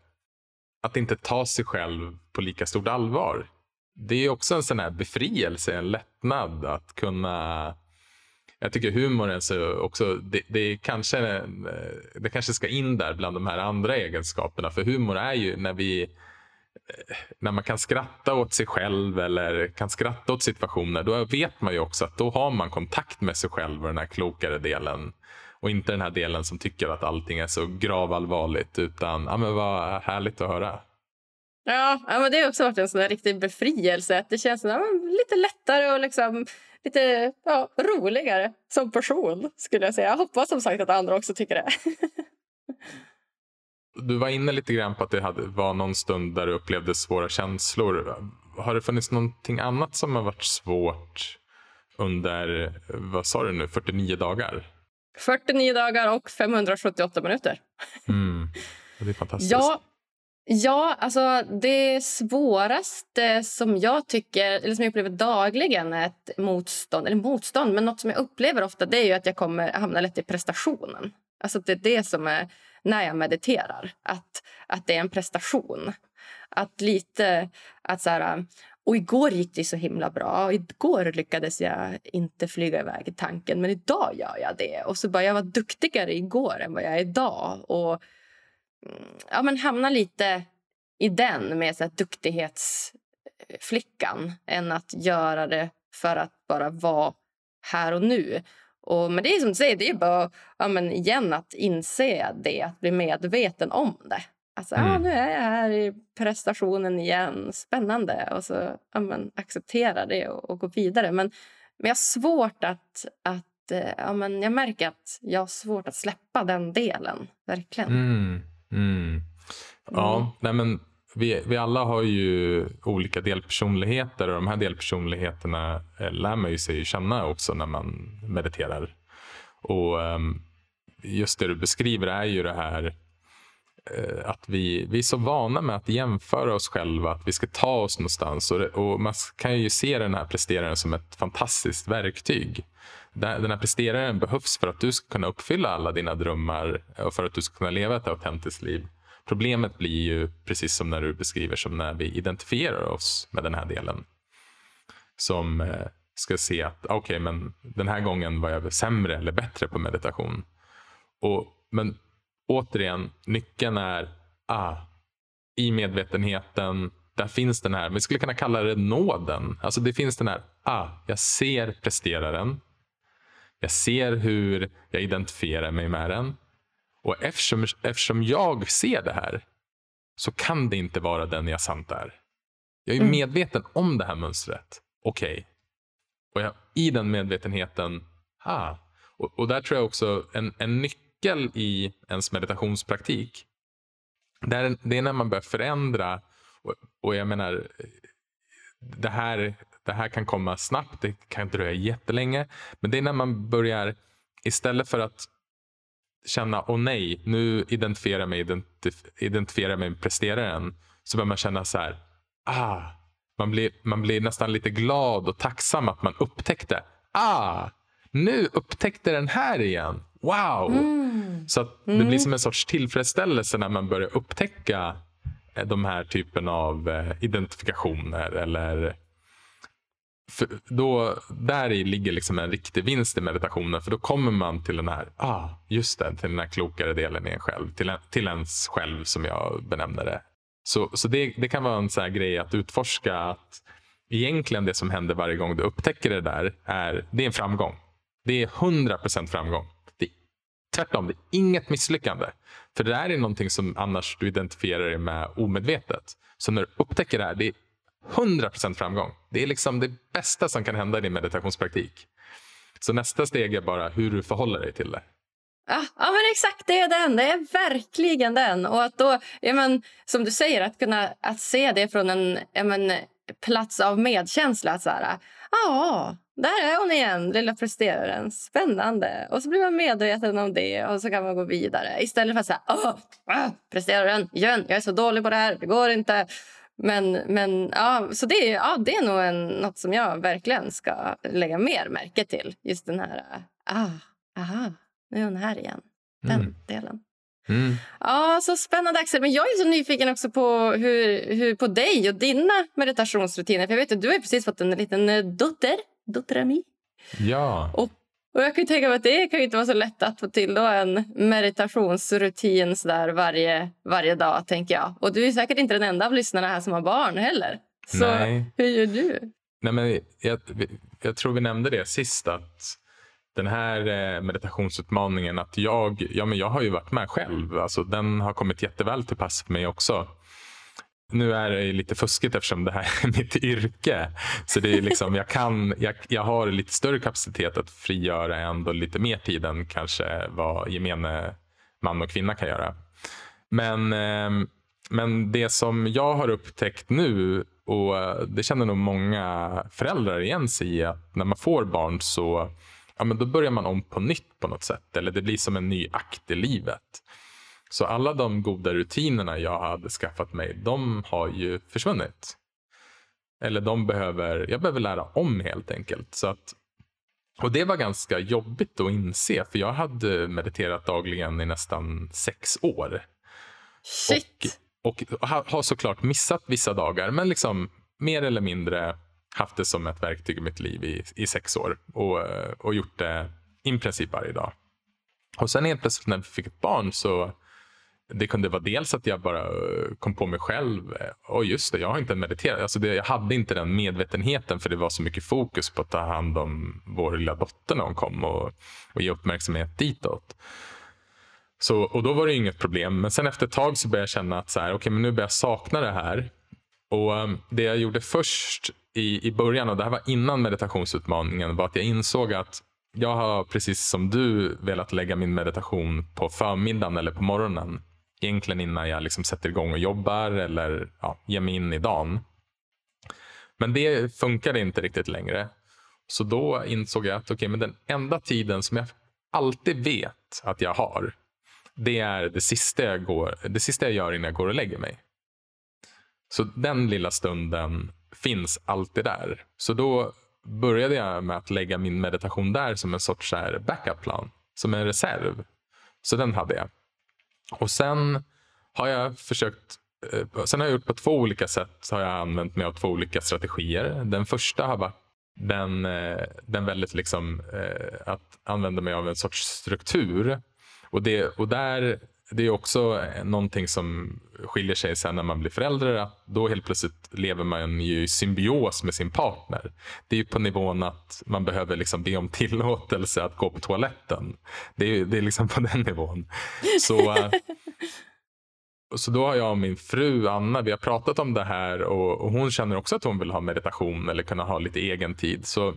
att inte ta sig själv på lika stort allvar. Det är också en sån här befrielse, en lättnad att kunna jag tycker humorn så också, det, det, kanske, det kanske ska in där bland de här andra egenskaperna. För humor är ju när vi när man kan skratta åt sig själv eller kan skratta åt situationer, då vet man ju också att då har man kontakt med sig själv och den här klokare delen. Och inte den här delen som tycker att allting är så gravallvarligt, utan ja, men vad härligt att höra. Ja, men det har också varit en sån riktig befrielse. det känns ja, lite lättare och liksom lite ja, roligare som person. skulle Jag säga. Jag hoppas som sagt att andra också tycker det. [LAUGHS] Du var inne lite grann på att det hade, var någon stund där du upplevde svåra känslor. Har det funnits någonting annat som har varit svårt under, vad sa du nu, 49 dagar? 49 dagar och 578 minuter. Mm. Det är fantastiskt. Ja, ja, alltså det svåraste som jag tycker, eller som jag upplever dagligen är ett motstånd, eller motstånd, men något som jag upplever ofta det är ju att jag kommer hamna lätt i prestationen. Alltså det är det som är när jag mediterar. Att, att det är en prestation. Att lite... att så här, och igår gick det så himla bra. Igår lyckades jag inte flyga iväg i tanken, men idag gör jag det. Och så bara, Jag var duktigare igår än vad jag är idag. Och mm, ja, men hamna lite i den med så här, duktighetsflickan än att göra det för att bara vara här och nu. Och, men det är som du säger, det är bara ja, men igen att inse det, att bli medveten om det. Alltså, mm. ja, nu är jag här i prestationen igen, spännande. Och så ja, men, acceptera det och, och, gå vidare. Men, men jag har svårt att, att eh, ja, men jag märker att jag har svårt att släppa den delen, verkligen. Mm. Mm. Ja, mm. nej men vi, vi alla har ju olika delpersonligheter och de här delpersonligheterna eh, lär man ju sig känna också när man mediterar. Och um, just det du beskriver är ju det här Eh, att vi, vi är så vana med att jämföra oss själva, att vi ska ta oss någonstans. Och, det, och man kan ju se den här presteraren som ett fantastiskt verktyg. Den här presteraren behövs för att du ska kunna uppfylla alla dina drömmar eh, och för att du ska kunna leva ett autentiskt liv. Problemet blir ju, precis som när du beskriver, som när vi identifierar oss med den här delen. Som eh, ska se att okej, okay, men den här gången var jag sämre eller bättre på meditation. Och, men återigen, nyckeln är ah, i medvetenheten, där finns den här, vi skulle kunna kalla det nåden. Alltså det finns den här, ah, jag ser presteraren. Jag ser hur jag identifierar mig med den. Och eftersom, eftersom jag ser det här så kan det inte vara den jag sant är. Jag är mm. medveten om det här mönstret. Okej. Okay. Och jag, i den medvetenheten, ah. Och, och, där tror jag också en, en nyckel i ens meditationspraktik. Det är, det är när man börjar förändra. Och, och jag menar, det här, det här kan komma snabbt, det kan dröja jättelänge. Men det är när man börjar, istället för att känna, åh nej, nu identifierar jag mig, identif identifierar mig med presteraren. Så börjar man känna så här, ah, man blir, man blir nästan lite glad och tacksam att man upptäckte, ah, nu upptäckte den här igen. Wow! Mm. Så att det blir mm. som en sorts tillfredsställelse när man börjar upptäcka eh, de här typen av eh, identifikationer eller för då, där i ligger liksom en riktig vinst i meditationen. För då kommer man till den här, ah, just det, till den här klokare delen i en själv. Till, en, till ens själv som jag benämner det. Så, så det, det kan vara en sån grej att utforska att egentligen det som händer varje gång du upptäcker det där är, det är en framgång. Det är 100% framgång. Tvärtom, det är inget misslyckande. För det där är någonting som annars du identifierar dig med omedvetet. Så när du upptäcker det här, det är 100% framgång. Det är liksom det bästa som kan hända i din meditationspraktik. Så nästa steg är bara hur du förhåller dig till det. Ja, ja men exakt det är den. Det är verkligen den. Och att då, ja, men, som du säger, att kunna att se det från en ja, men, plats av medkänsla. Så här, ja, där är hon igen, lilla presteraren. Spännande. Och så blir man medveten om det och så kan man gå vidare. Istället för att säga, åh, ah, presteraren igen, jag är så dålig på det här, det går inte. Men, men ja, så det, är, ja, det är nog en, något som jag verkligen ska lägga mer märke till. Just den här, ah, aha, nu är hon här igen. Den mm. delen. Mm. Ja, så spännande Axel. Men jag är så nyfiken också på, hur, hur, på dig och dina meditationsrutiner. För jag vet att du har precis fått en liten eh, dotter, dotterami. Ja. Och, och jag kan tänka mig att det kan inte vara så lätt att få till då en meditationsrutin så där varje, varje dag. tänker jag. Och du är säkert inte den enda av lyssnarna här som har barn heller. Så Nej. hur gör du? Nej, men jag, jag tror vi nämnde det sist att den här eh, meditationsutmaningen att jag, ja, men jag har ju varit med själv. Alltså, den har kommit jätteväl till pass för mig också. Nu är det lite fuskigt eftersom det här är [LAUGHS] mitt yrke. Så det är liksom, jag, kan, jag, jag har lite större kapacitet att frigöra ändå lite mer tid än kanske vad gemene man och kvinna kan göra. Men, ehm, men det som jag har upptäckt nu och det känner nog många föräldrar igen sig i att när man får barn så ja, men då börjar man om på nytt på något sätt. Eller det blir som en ny akt i livet. Så alla de goda rutinerna jag hade skaffat mig, de har ju försvunnit. Eller de behöver, jag behöver lära om helt enkelt. Så att, och det var ganska jobbigt att inse, för jag hade mediterat dagligen i nästan sex år. Shit! Och, och har såklart missat vissa dagar, men liksom mer eller mindre haft det som ett verktyg i mitt liv i, i sex år och, eh, och gjort det i princip varje dag. Och sen helt plötsligt när vi fick ett barn så det kunde vara dels att jag bara eh, kom på mig själv. Eh, och just det, jag har inte mediterat. Alltså det, jag hade inte den medvetenheten för det var så mycket fokus på att ta hand om vår lilla dotter när hon kom och, och ge uppmärksamhet ditåt. Så, och då var det inget problem. Men sen efter ett tag så började jag känna att så här, okay, men nu börjar jag sakna det här. Och um, Det jag gjorde först i, i början, och det här var innan meditationsutmaningen, var att jag insåg att jag har precis som du velat lägga min meditation på förmiddagen eller på morgonen. Egentligen innan jag liksom sätter igång och jobbar eller ja, ger mig in i dagen. Men det funkade inte riktigt längre. Så då insåg jag att okay, men den enda tiden som jag alltid vet att jag har, det är det sista jag, går, det sista jag gör innan jag går och lägger mig. Så den lilla stunden finns alltid där. Så då började jag med att lägga min meditation där som en sorts backup-plan. Som en reserv. Så den hade jag. Och sen har jag försökt eh, Sen har jag gjort på två olika sätt. har jag använt mig av två olika strategier. Den första har varit den, eh, den väldigt liksom, eh, att använda mig av en sorts struktur. Och, det, och där det är också eh, någonting som skiljer sig sen när man blir förälder. Att då helt plötsligt lever man ju i symbios med sin partner. Det är ju på nivån att man behöver liksom be om tillåtelse att gå på toaletten. Det är, det är liksom [LAUGHS] på den nivån. Så, eh, [LAUGHS] så då har jag och min fru Anna vi har pratat om det här och, och hon känner också att hon vill ha meditation eller kunna ha lite egen tid. Så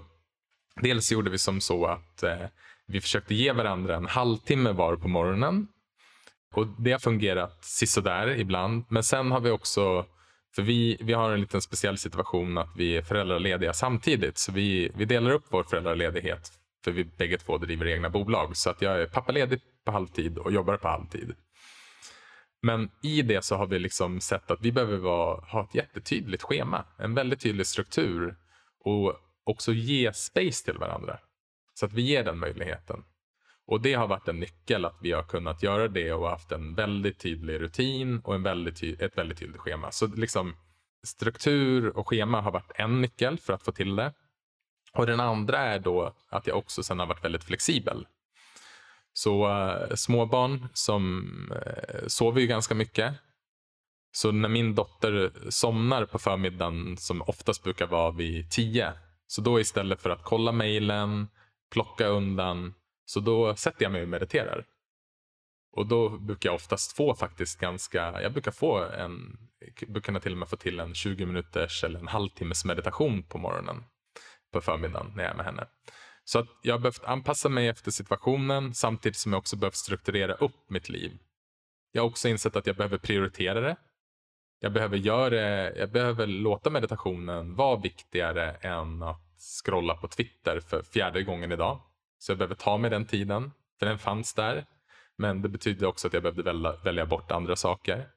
dels gjorde vi som så att eh, vi försökte ge varandra en halvtimme var på morgonen och Det har fungerat sisådär ibland. Men sen har vi också, för vi, vi har en liten speciell situation att vi är föräldralediga samtidigt. Så vi, vi delar upp vår föräldraledighet för vi bägge två driver egna bolag. Så att jag är pappaledig på halvtid och jobbar på halvtid. Men i det så har vi liksom sett att vi behöver vara, ha ett jättetydligt schema. En väldigt tydlig struktur och också ge space till varandra. Så att vi ger den möjligheten. Och det har varit en nyckel att vi har kunnat göra det och haft en väldigt tydlig rutin och en väldigt ett väldigt tydligt schema. Så liksom struktur och schema har varit en nyckel för att få till det. Och den andra är då att jag också sen har varit väldigt flexibel. Så eh, uh, småbarn som uh, sover ju ganska mycket. Så när min dotter somnar på förmiddagen, som oftast brukar vara vid tio, så då istället för att kolla mejlen, plocka undan, så då sätter jag mig och mediterar. Och då brukar jag oftast få faktiskt ganska, jag brukar få en, brukar till och med få till en 20 minuters eller en halvtimmes meditation på morgonen på förmiddagen när jag är med henne. Så att jag har behövt anpassa mig efter situationen samtidigt som jag också behövt strukturera upp mitt liv. Jag har också insett att jag behöver prioritera det. Jag behöver, göra, jag behöver låta meditationen vara viktigare än att scrolla på Twitter för fjärde gången idag. Så jag behöver ta mig den tiden, för den fanns där. Men det betydde också att jag behövde välja, välja bort andra saker.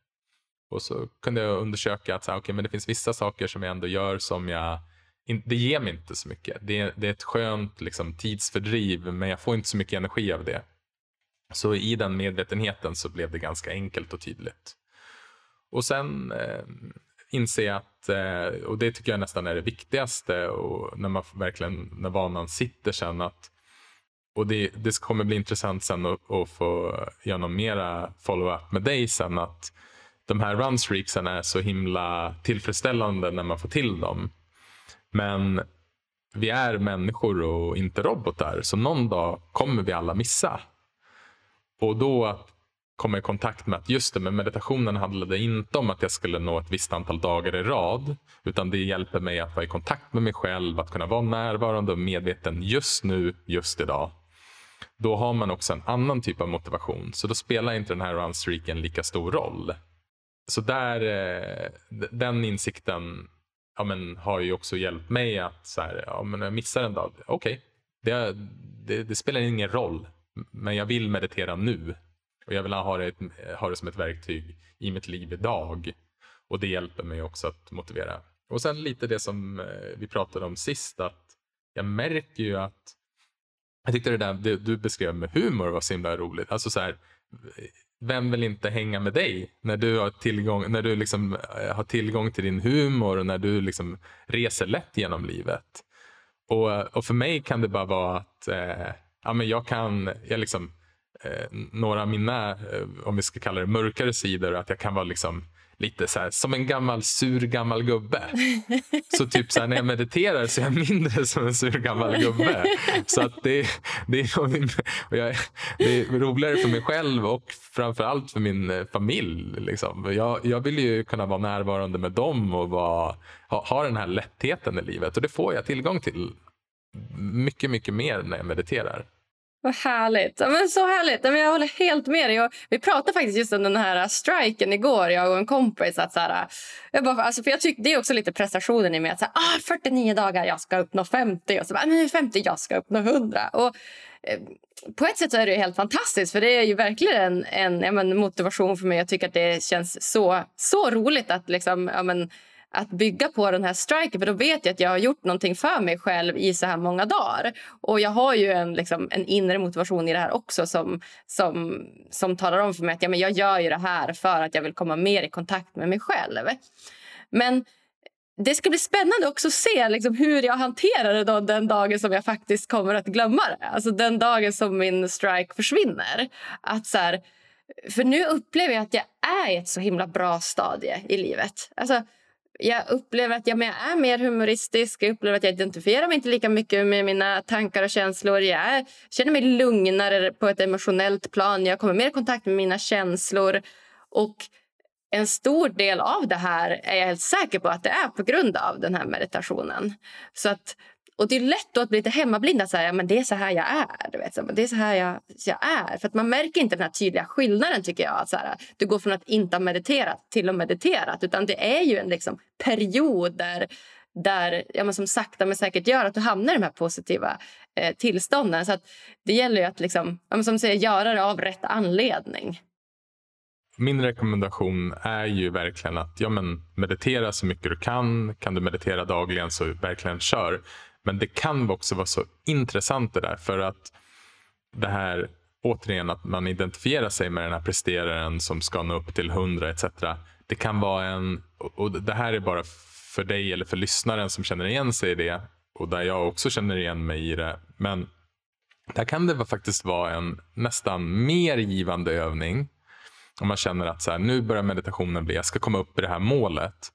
Och så kunde jag undersöka att så här, okay, men det finns vissa saker som jag ändå gör som jag det ger mig inte så mycket. Det är, det är ett skönt liksom, tidsfördriv men jag får inte så mycket energi av det. Så i den medvetenheten så blev det ganska enkelt och tydligt. Och sen eh, inser jag att, eh, och det tycker jag nästan är det viktigaste, och när man verkligen, när vanan sitter sen att och det, det kommer bli intressant sen att, att få göra någon mera follow-up med dig sen. Att de här runstreaksen är så himla tillfredsställande när man får till dem. Men vi är människor och inte robotar. Så någon dag kommer vi alla missa. Och då att komma i kontakt med att just det, men meditationen handlade inte om att jag skulle nå ett visst antal dagar i rad. Utan det hjälper mig att vara i kontakt med mig själv, att kunna vara närvarande och medveten just nu, just idag. Då har man också en annan typ av motivation. Så då spelar inte den här runstreaken lika stor roll. Så där, eh, den insikten ja, men, har ju också hjälpt mig att så här, ja, men jag missar en dag, okej, okay, det, det, det, spelar ingen roll. Men jag vill meditera nu. Och jag vill ha det, ha det som ett verktyg i mitt liv idag. Och det hjälper mig också att motivera. Och sen lite det som eh, vi pratade om sist, att jag märker ju att jag tyckte det där det du beskrev med humor var så himla roligt. Alltså så här, vem vill inte hänga med dig när du har tillgång, när du liksom eh, har tillgång till din humor och när du liksom reser lätt genom livet. Och, och för mig kan det bara vara att eh, ja, men jag kan, jag liksom, eh, några av mina, eh, om vi ska kalla det mörkare sidor, att jag kan vara liksom lite så här, som en gammal sur gammal gubbe. Så typ så här, när jag mediterar så är jag mindre som en sur gammal gubbe. Så att det, det, är, det är roligare för mig själv och framförallt för min eh, familj. Liksom. Jag, jag vill ju kunna vara närvarande med dem och vara, ha, ha den här lättheten i livet. Och det får jag tillgång till mycket, mycket mer när jag mediterar. Vad härligt. men så härligt. men jag håller helt med dig. vi pratade faktiskt just om den här äh, striken igår, jag och en kompis. Att så här, äh, jag bara, alltså, för jag tyck, Det är också lite prestationen i mig. Att så här, ah, 49 dagar, jag ska uppnå 50. Och så bara, men 50, jag ska uppnå 100. Och, eh, på ett sätt är det helt fantastiskt. För Det är ju verkligen en, en men, motivation för mig. Jag tycker att det känns så, så roligt att liksom, ja, men, att bygga på den här striken. För då vet jag att jag har gjort någonting för mig själv i så här många dagar. Och jag har ju en, liksom, en inre motivation i det här också som, som, som talar om för mig att ja, men jag gör ju det här för att jag vill komma mer i kontakt med mig själv. Men det ska bli spännande också att se liksom, hur jag hanterar det den dagen som jag faktiskt kommer att glömma det. Alltså den dagen som min strike försvinner. Att så här, för nu upplever jag att jag är i ett så himla bra stadie i livet. Alltså, jag upplever att jag är mer humoristisk. Jag upplever att jag identifierar mig inte lika mycket med mina tankar och känslor. Jag är, känner mig lugnare på ett emotionellt plan. Jag kommer mer i kontakt med mina känslor. Och en stor del av det här är jag helt säker på att det är på grund av den här meditationen. Så att och det är lätt att bli lite hemmablind. Att säga, men det är så här jag är. Du vet, så, det är så här jag, jag är. För att man märker inte den här tydliga skillnaden tycker jag. Att så här, du går från att inte ha mediterat till att mediterat. Utan det är ju en liksom, period där, där ja, men som sakta men säkert gör att du hamnar i de här positiva eh, tillstånden. Så att det gäller ju att liksom, ja, som säger, göra det av rätt anledning. Min rekommendation är ju verkligen att ja, men meditera så mycket du kan. Kan du meditera dagligen så verkligen kör. Men det kan också vara så intressant det där för att det här återigen att man identifierar sig med den här presteraren som ska nå upp till 100 etc. Det kan vara en, och det här är bara för dig eller för lyssnaren som känner igen sig i det. och där jag också känner igen mig i det. Men där kan det faktiskt vara en nästan mer givande övning. Om man känner att så här, nu börjar meditationen bli, jag ska komma upp i det här målet.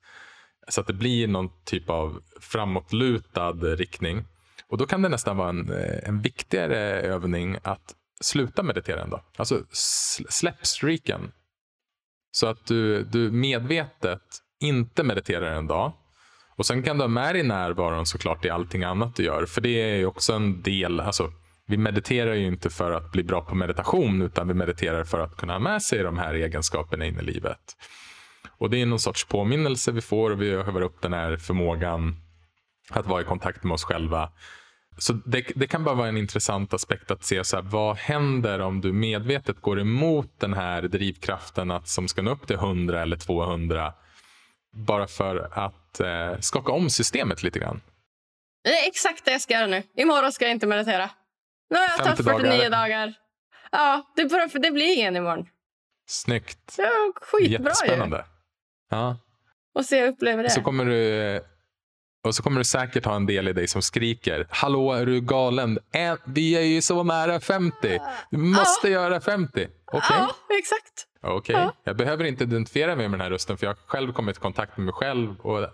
Så att det blir någon typ av framåtlutad riktning. Och då kan det nästan vara en, eh, en viktigare övning att sluta meditera en dag. Alltså släpp streaken. Så att du, du medvetet inte mediterar en dag. Och sen kan du ha med dig närvaron såklart i allting annat du gör. För det är ju också en del, alltså vi mediterar ju inte för att bli bra på meditation utan vi mediterar för att kunna ha med sig de här egenskaperna in i livet. Och det är någon sorts påminnelse vi får och vi övar upp den här förmågan att vara i kontakt med oss själva. Så det, det kan bara vara en intressant aspekt att se så här, vad händer om du medvetet går emot den här drivkraften att som ska nå upp till 100 eller 200 bara för att eh, skaka om systemet lite grann. Det är exakt det jag ska göra nu. Imorgon ska jag inte meditera. Nu har jag tagit 49 dagar. dagar. Ja, det, det blir ingen imorgon. Snyggt. Ja, skitbra Jättespännande. Ju. Ja. Och se jag upplever det. Så kommer du, och så kommer du säkert ha en del i dig som skriker. Hallå, är du galen? Vi är ju så nära 50. Du måste ja. göra 50. Okej? Okay? Ja, exakt. Okej. Okay. Ja. Jag behöver inte identifiera mig med den här rösten för jag har själv kommit i kontakt med mig själv och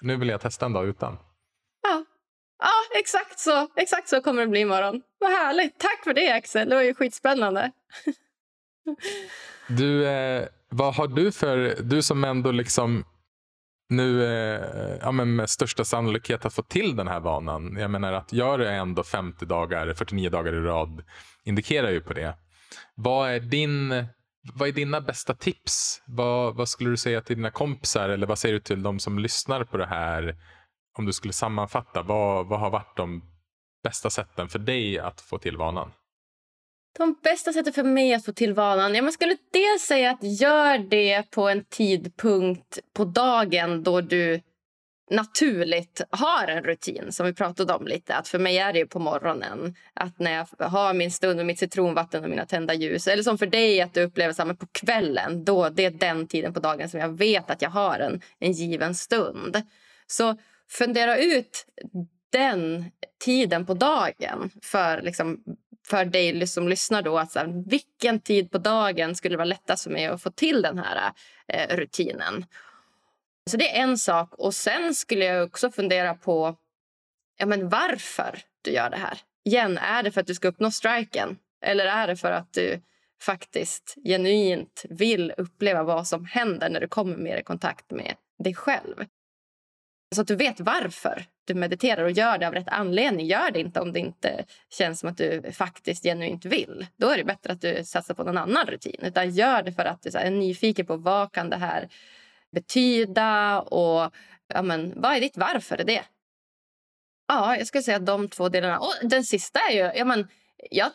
nu vill jag testa en dag utan. Ja, ja exakt så. Exakt så kommer det bli imorgon. Vad härligt. Tack för det Axel. Det var ju skitspännande. [LAUGHS] du, eh, vad har du för, du som ändå liksom nu eh, ja, men med största sannolikhet har fått till den här vanan. Jag menar att gör det ändå 50 dagar, 49 dagar i rad indikerar ju på det. Vad är, din, vad är dina bästa tips? Vad, vad skulle du säga till dina kompisar eller vad säger du till de som lyssnar på det här? Om du skulle sammanfatta, vad, vad har varit de bästa sätten för dig att få till vanan? De bästa sätten för mig att få till vanan? Skulle dels säga att gör det på en tidpunkt på dagen då du naturligt har en rutin som vi pratade om lite. Att för mig är det på morgonen. Att när jag har min stund med mitt citronvatten och mina tända ljus. Eller som för dig att du upplever samma på kvällen. Då, det är den tiden på dagen som jag vet att jag har en, en given stund. Så fundera ut den tiden på dagen för liksom för dig som lyssnar då att så här, vilken tid på dagen skulle vara lättast för mig att få till den här eh, rutinen. Så det är en sak. Och sen skulle jag också fundera på ja, men varför du gör det här. Igen, är det för att du ska uppnå striken? Eller är det för att du faktiskt genuint vill uppleva vad som händer när du kommer mer i kontakt med dig själv? Så att du vet varför du mediterar och gör det av rätt anledning. Gör det inte om det inte känns som att du faktiskt genuint vill. Då är det bättre att du satsar på någon annan rutin. Utan gör det för att du är nyfiken på vad kan det här betyda och ja, men, vad är ditt varför? Är det? Ja, jag skulle säga de två delarna. Och den sista är ju... Ja, men, jag,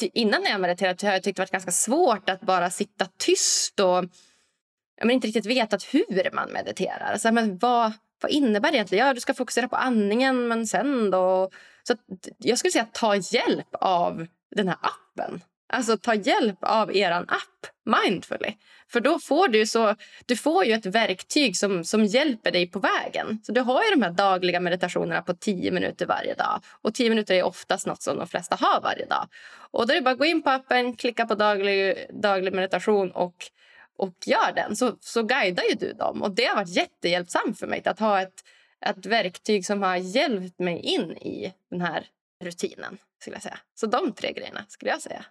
innan jag mediterade har jag tyckt det varit ganska svårt att bara sitta tyst och jag men, inte riktigt veta hur man mediterar. Alltså, men, vad, vad innebär det egentligen? Ja, du ska fokusera på andningen, men sen då? Så jag skulle säga ta hjälp av den här appen. Alltså ta hjälp av er app, Mindfully. För då får du så, du får ju ett verktyg som, som hjälper dig på vägen. Så du har ju de här dagliga meditationerna på tio minuter varje dag. Och tio minuter är oftast något som de flesta har varje dag. Och då är det bara att gå in på appen, klicka på daglig, daglig meditation och och gör den så, så guidar ju du dem. Och Det har varit jättehjälpsamt för mig att ha ett, ett verktyg som har hjälpt mig in i den här rutinen. skulle jag säga. Så de tre grejerna skulle jag säga.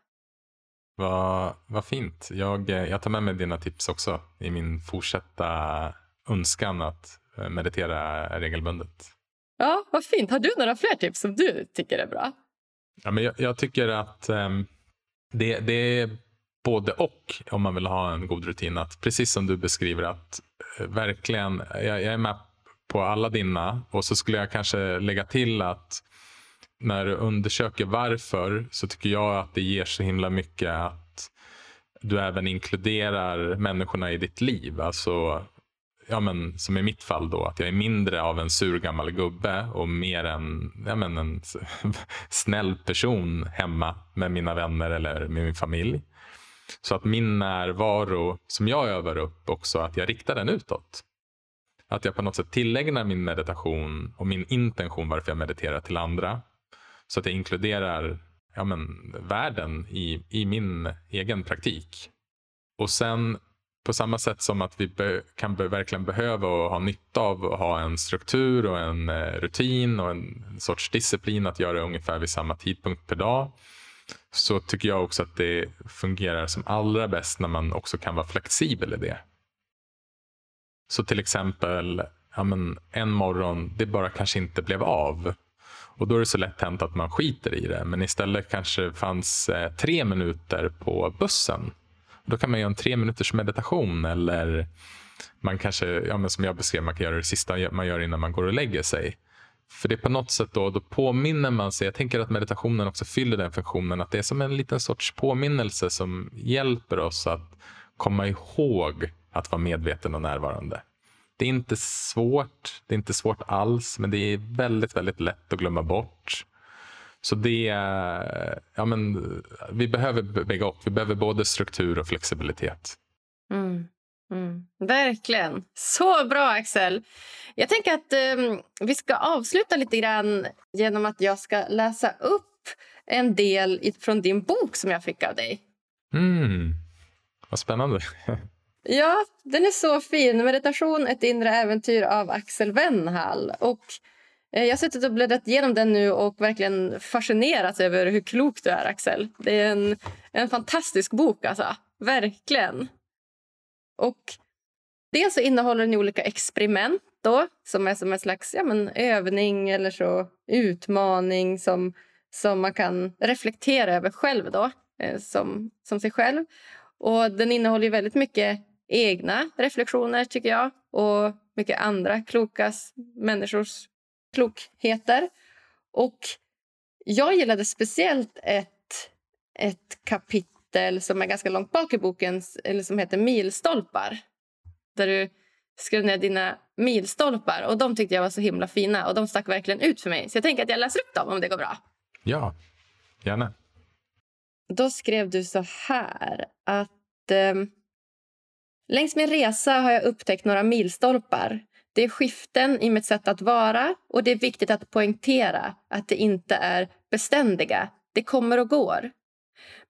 Vad, vad fint. Jag, jag tar med mig dina tips också i min fortsatta önskan att eh, meditera regelbundet. Ja, vad fint. Har du några fler tips som du tycker är bra? Ja, men jag, jag tycker att um, det, det är både och om man vill ha en god rutin. Att precis som du beskriver att eh, verkligen, jag, jag är med på alla dina och så skulle jag kanske lägga till att när du undersöker varför så tycker jag att det ger så himla mycket att du även inkluderar människorna i ditt liv. Alltså, ja, men, som i mitt fall då, att jag är mindre av en sur gammal gubbe och mer en, ja, men, en [LAUGHS] snäll person hemma med mina vänner eller med min familj. Så att min närvaro som jag övar upp också, att jag riktar den utåt. att jag på något sätt tillägnar min meditation och min intention varför jag mediterar till andra. Så att jag inkluderar ja, men, världen i, i min egen praktik. Och sen på samma sätt som att vi be, kan be, verkligen behöva och ha nytta av att ha en struktur och en eh, rutin och en sorts disciplin att göra ungefär vid samma tidpunkt per dag. Så tycker jag också att det fungerar som allra bäst när man också kan vara flexibel i det. Så till exempel ja men, en morgon, det bara kanske inte blev av. Och då är det så lätt hänt att man skiter i det. Men istället kanske det fanns eh, tre minuter på bussen. Då kan man göra en tre minuters meditation eller man kanske, ja, men som jag beskrev, man kan göra det sista man gör innan man går och lägger sig. För det är på något sätt då, då påminner man sig, jag tänker att meditationen också fyller den funktionen, att det är som en liten sorts påminnelse som hjälper oss att komma ihåg att vara medveten och närvarande. Det är inte svårt, det är inte svårt alls, men det är väldigt, väldigt lätt att glömma bort. Så det, ja men vi behöver bygga upp, vi behöver både struktur och flexibilitet. Mm. Mm. Verkligen. Så bra, Axel. Jag tänker att um, vi ska avsluta lite grann genom att jag ska läsa upp en del från din bok som jag fick av dig. Mm. Vad spännande. [LAUGHS] Ja, den är så fin. Meditation, ett inre äventyr av Axel Wennhall. Och eh, jag har suttit och bläddrat igenom den nu och verkligen fascinerats över hur klok du är, Axel. Det är en, en fantastisk bok, alltså. Verkligen. Och dels så innehåller den olika experiment då, som är som en slags ja, men, övning eller så utmaning som, som man kan reflektera över själv då, eh, som, som sig själv. Och Den innehåller väldigt mycket egna reflektioner, tycker jag och mycket andra kloka människors klokheter. Och jag gillade speciellt ett, ett kapitel som är ganska långt bak i boken eller som heter Milstolpar. Där du skrev ner dina milstolpar. Och De tyckte jag var så himla fina och de stack verkligen ut för mig. Så jag tänker att jag läser upp dem om det går bra. Ja, gärna. Då skrev du så här att... Eh, Längs min resa har jag upptäckt några milstolpar. Det är skiften i mitt sätt att vara och det är viktigt att poängtera att det inte är beständiga. Det kommer och går.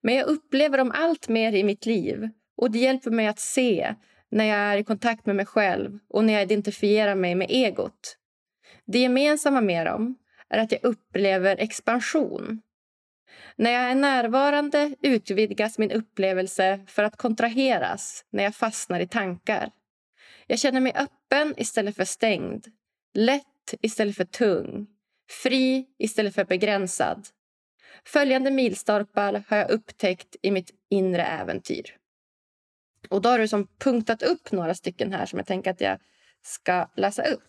Men jag upplever dem allt mer i mitt liv och det hjälper mig att se när jag är i kontakt med mig själv och när jag identifierar mig med egot. Det gemensamma med dem är att jag upplever expansion. När jag är närvarande utvidgas min upplevelse för att kontraheras när jag fastnar i tankar. Jag känner mig öppen istället för stängd, lätt istället för tung, fri istället för begränsad. Följande milstolpar har jag upptäckt i mitt inre äventyr. Och då har du som punktat upp några stycken här som jag tänker att jag ska läsa upp.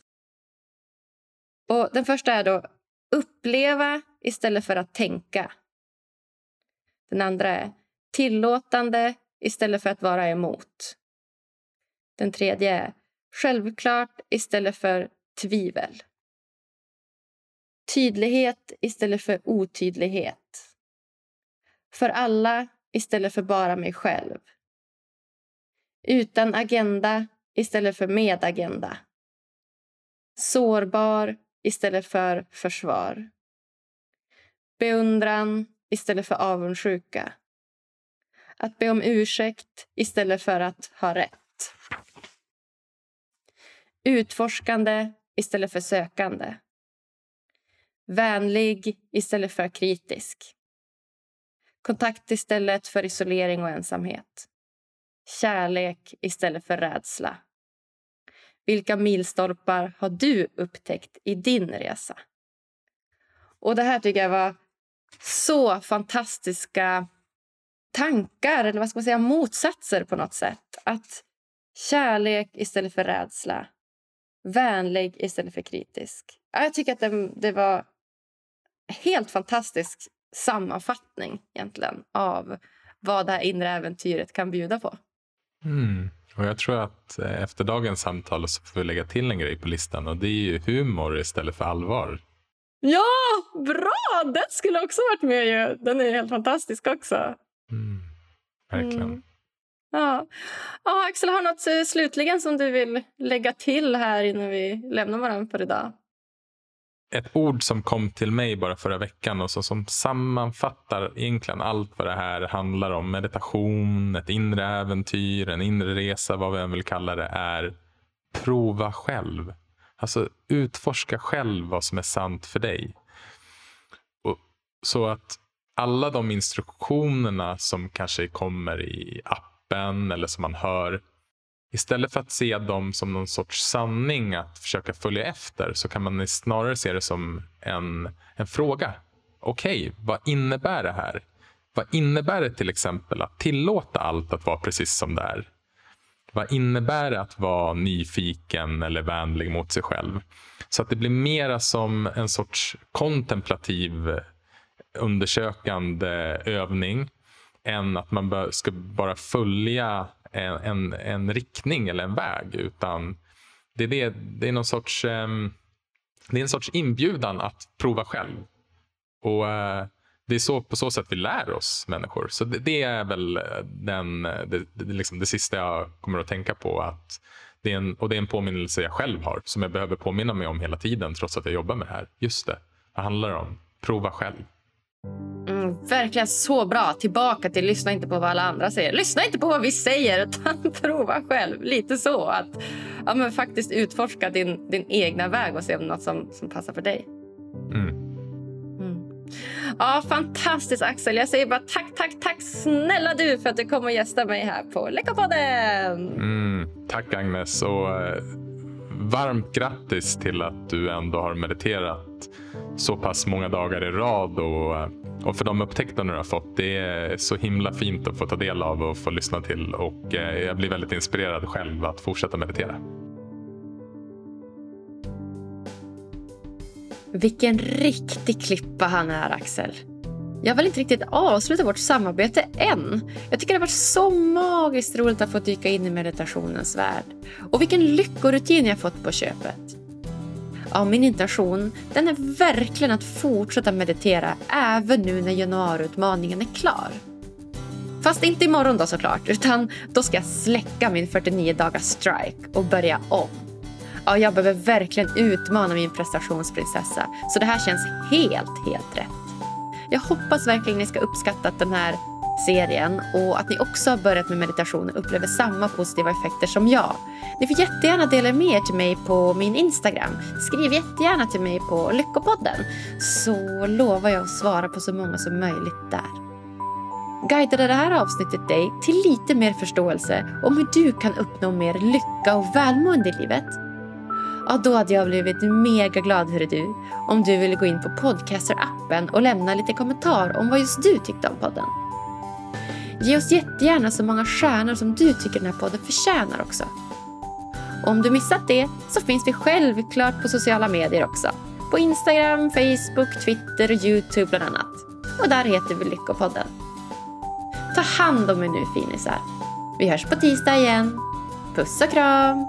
Och Den första är då uppleva istället för att tänka. Den andra är tillåtande istället för att vara emot. Den tredje är självklart istället för tvivel. Tydlighet istället för otydlighet. För alla istället för bara mig själv. Utan agenda istället för med agenda. Sårbar istället för försvar. Beundran istället för avundsjuka. Att be om ursäkt istället för att ha rätt. Utforskande istället för sökande. Vänlig istället för kritisk. Kontakt istället för isolering och ensamhet. Kärlek istället för rädsla. Vilka milstolpar har du upptäckt i din resa? Och Det här tycker jag var så fantastiska tankar, eller vad ska man säga, motsatser på något sätt. Att kärlek istället för rädsla, vänlig istället för kritisk. Jag tycker att det, det var helt fantastisk sammanfattning egentligen av vad det här inre äventyret kan bjuda på. Mm. Och Jag tror att eh, efter dagens samtal så får vi lägga till en grej på listan och det är ju humor istället för allvar. Ja, bra! Den skulle också varit med ju. Den är helt fantastisk också. Mm, verkligen. Mm. Ja. ja, Axel, har du något eh, slutligen som du vill lägga till här innan vi lämnar varandra för idag? Ett ord som kom till mig bara förra veckan och så, som sammanfattar egentligen allt vad det här handlar om. Meditation, ett inre äventyr, en inre resa, vad vi än vill kalla det, är prova själv. Alltså utforska själv vad som är sant för dig. Och, så att alla de instruktionerna som kanske kommer i appen eller som man hör. Istället för att se dem som någon sorts sanning att försöka följa efter så kan man snarare se det som en, en fråga. Okej, okay, vad innebär det här? Vad innebär det till exempel att tillåta allt att vara precis som det är? Vad innebär det att vara nyfiken eller vänlig mot sig själv? Så att det blir mera som en sorts kontemplativ undersökande övning än att man ska bara följa en, en, en, riktning eller en väg. Utan det är, det, det är någon sorts, um, det är en sorts inbjudan att prova själv. Och uh, Det är så, på så sätt vi lär oss människor. Så det, det är väl eh, den, eh, det, det, liksom det sista jag kommer att tänka på. att det är en, och det är en påminnelse jag själv har som jag behöver påminna mig om hela tiden trots att jag jobbar med det här. Just det, vad handlar det om? Prova själv. Mm. Mm, verkligen så bra. Tillbaka till lyssna inte på vad alla andra säger. Lyssna inte på vad vi säger, utan [LAUGHS] prova själv. Lite så. Att ja, men faktiskt utforska din, din egna väg och se om något som, som passar för dig. Mm. Mm. Ja, fantastiskt, Axel. Jag säger bara tack, tack, tack snälla du för att du kom och gästade mig här på Läckarpodden. Mm, tack, Agnes. Och, eh, varmt grattis till att du ändå har mediterat så pass många dagar i rad. Och, och för de upptäckterna du har fått. Det är så himla fint att få ta del av och få lyssna till. Och eh, jag blir väldigt inspirerad själv att fortsätta meditera. Vilken riktig klippa han är, Axel. Jag vill inte riktigt avsluta vårt samarbete än. Jag tycker det har varit så magiskt roligt att få dyka in i meditationens värld. Och vilken lyckorutin jag fått på köpet. Ja, min intention den är verkligen att fortsätta meditera även nu när januariutmaningen är klar. Fast inte imorgon då såklart, utan då ska jag släcka min 49 dagars strike och börja om. Ja, jag behöver verkligen utmana min prestationsprinsessa, så det här känns helt, helt rätt. Jag hoppas verkligen ni ska uppskatta att den här serien och att ni också har börjat med meditation och upplever samma positiva effekter som jag. Ni får jättegärna dela med er till mig på min Instagram. Skriv jättegärna till mig på Lyckopodden så lovar jag att svara på så många som möjligt där. Guidade det här avsnittet dig till lite mer förståelse om hur du kan uppnå mer lycka och välmående i livet? Ja, då hade jag blivit mega glad, hörru du, om du ville gå in på Podcaster-appen och lämna lite kommentar om vad just du tyckte om podden. Ge oss jättegärna så många stjärnor som du tycker den här podden förtjänar också. Och Om du missat det så finns vi självklart på sociala medier också. På Instagram, Facebook, Twitter och Youtube bland annat. Och där heter vi Lyckopodden. Ta hand om er nu finisar. Vi hörs på tisdag igen. Puss och kram!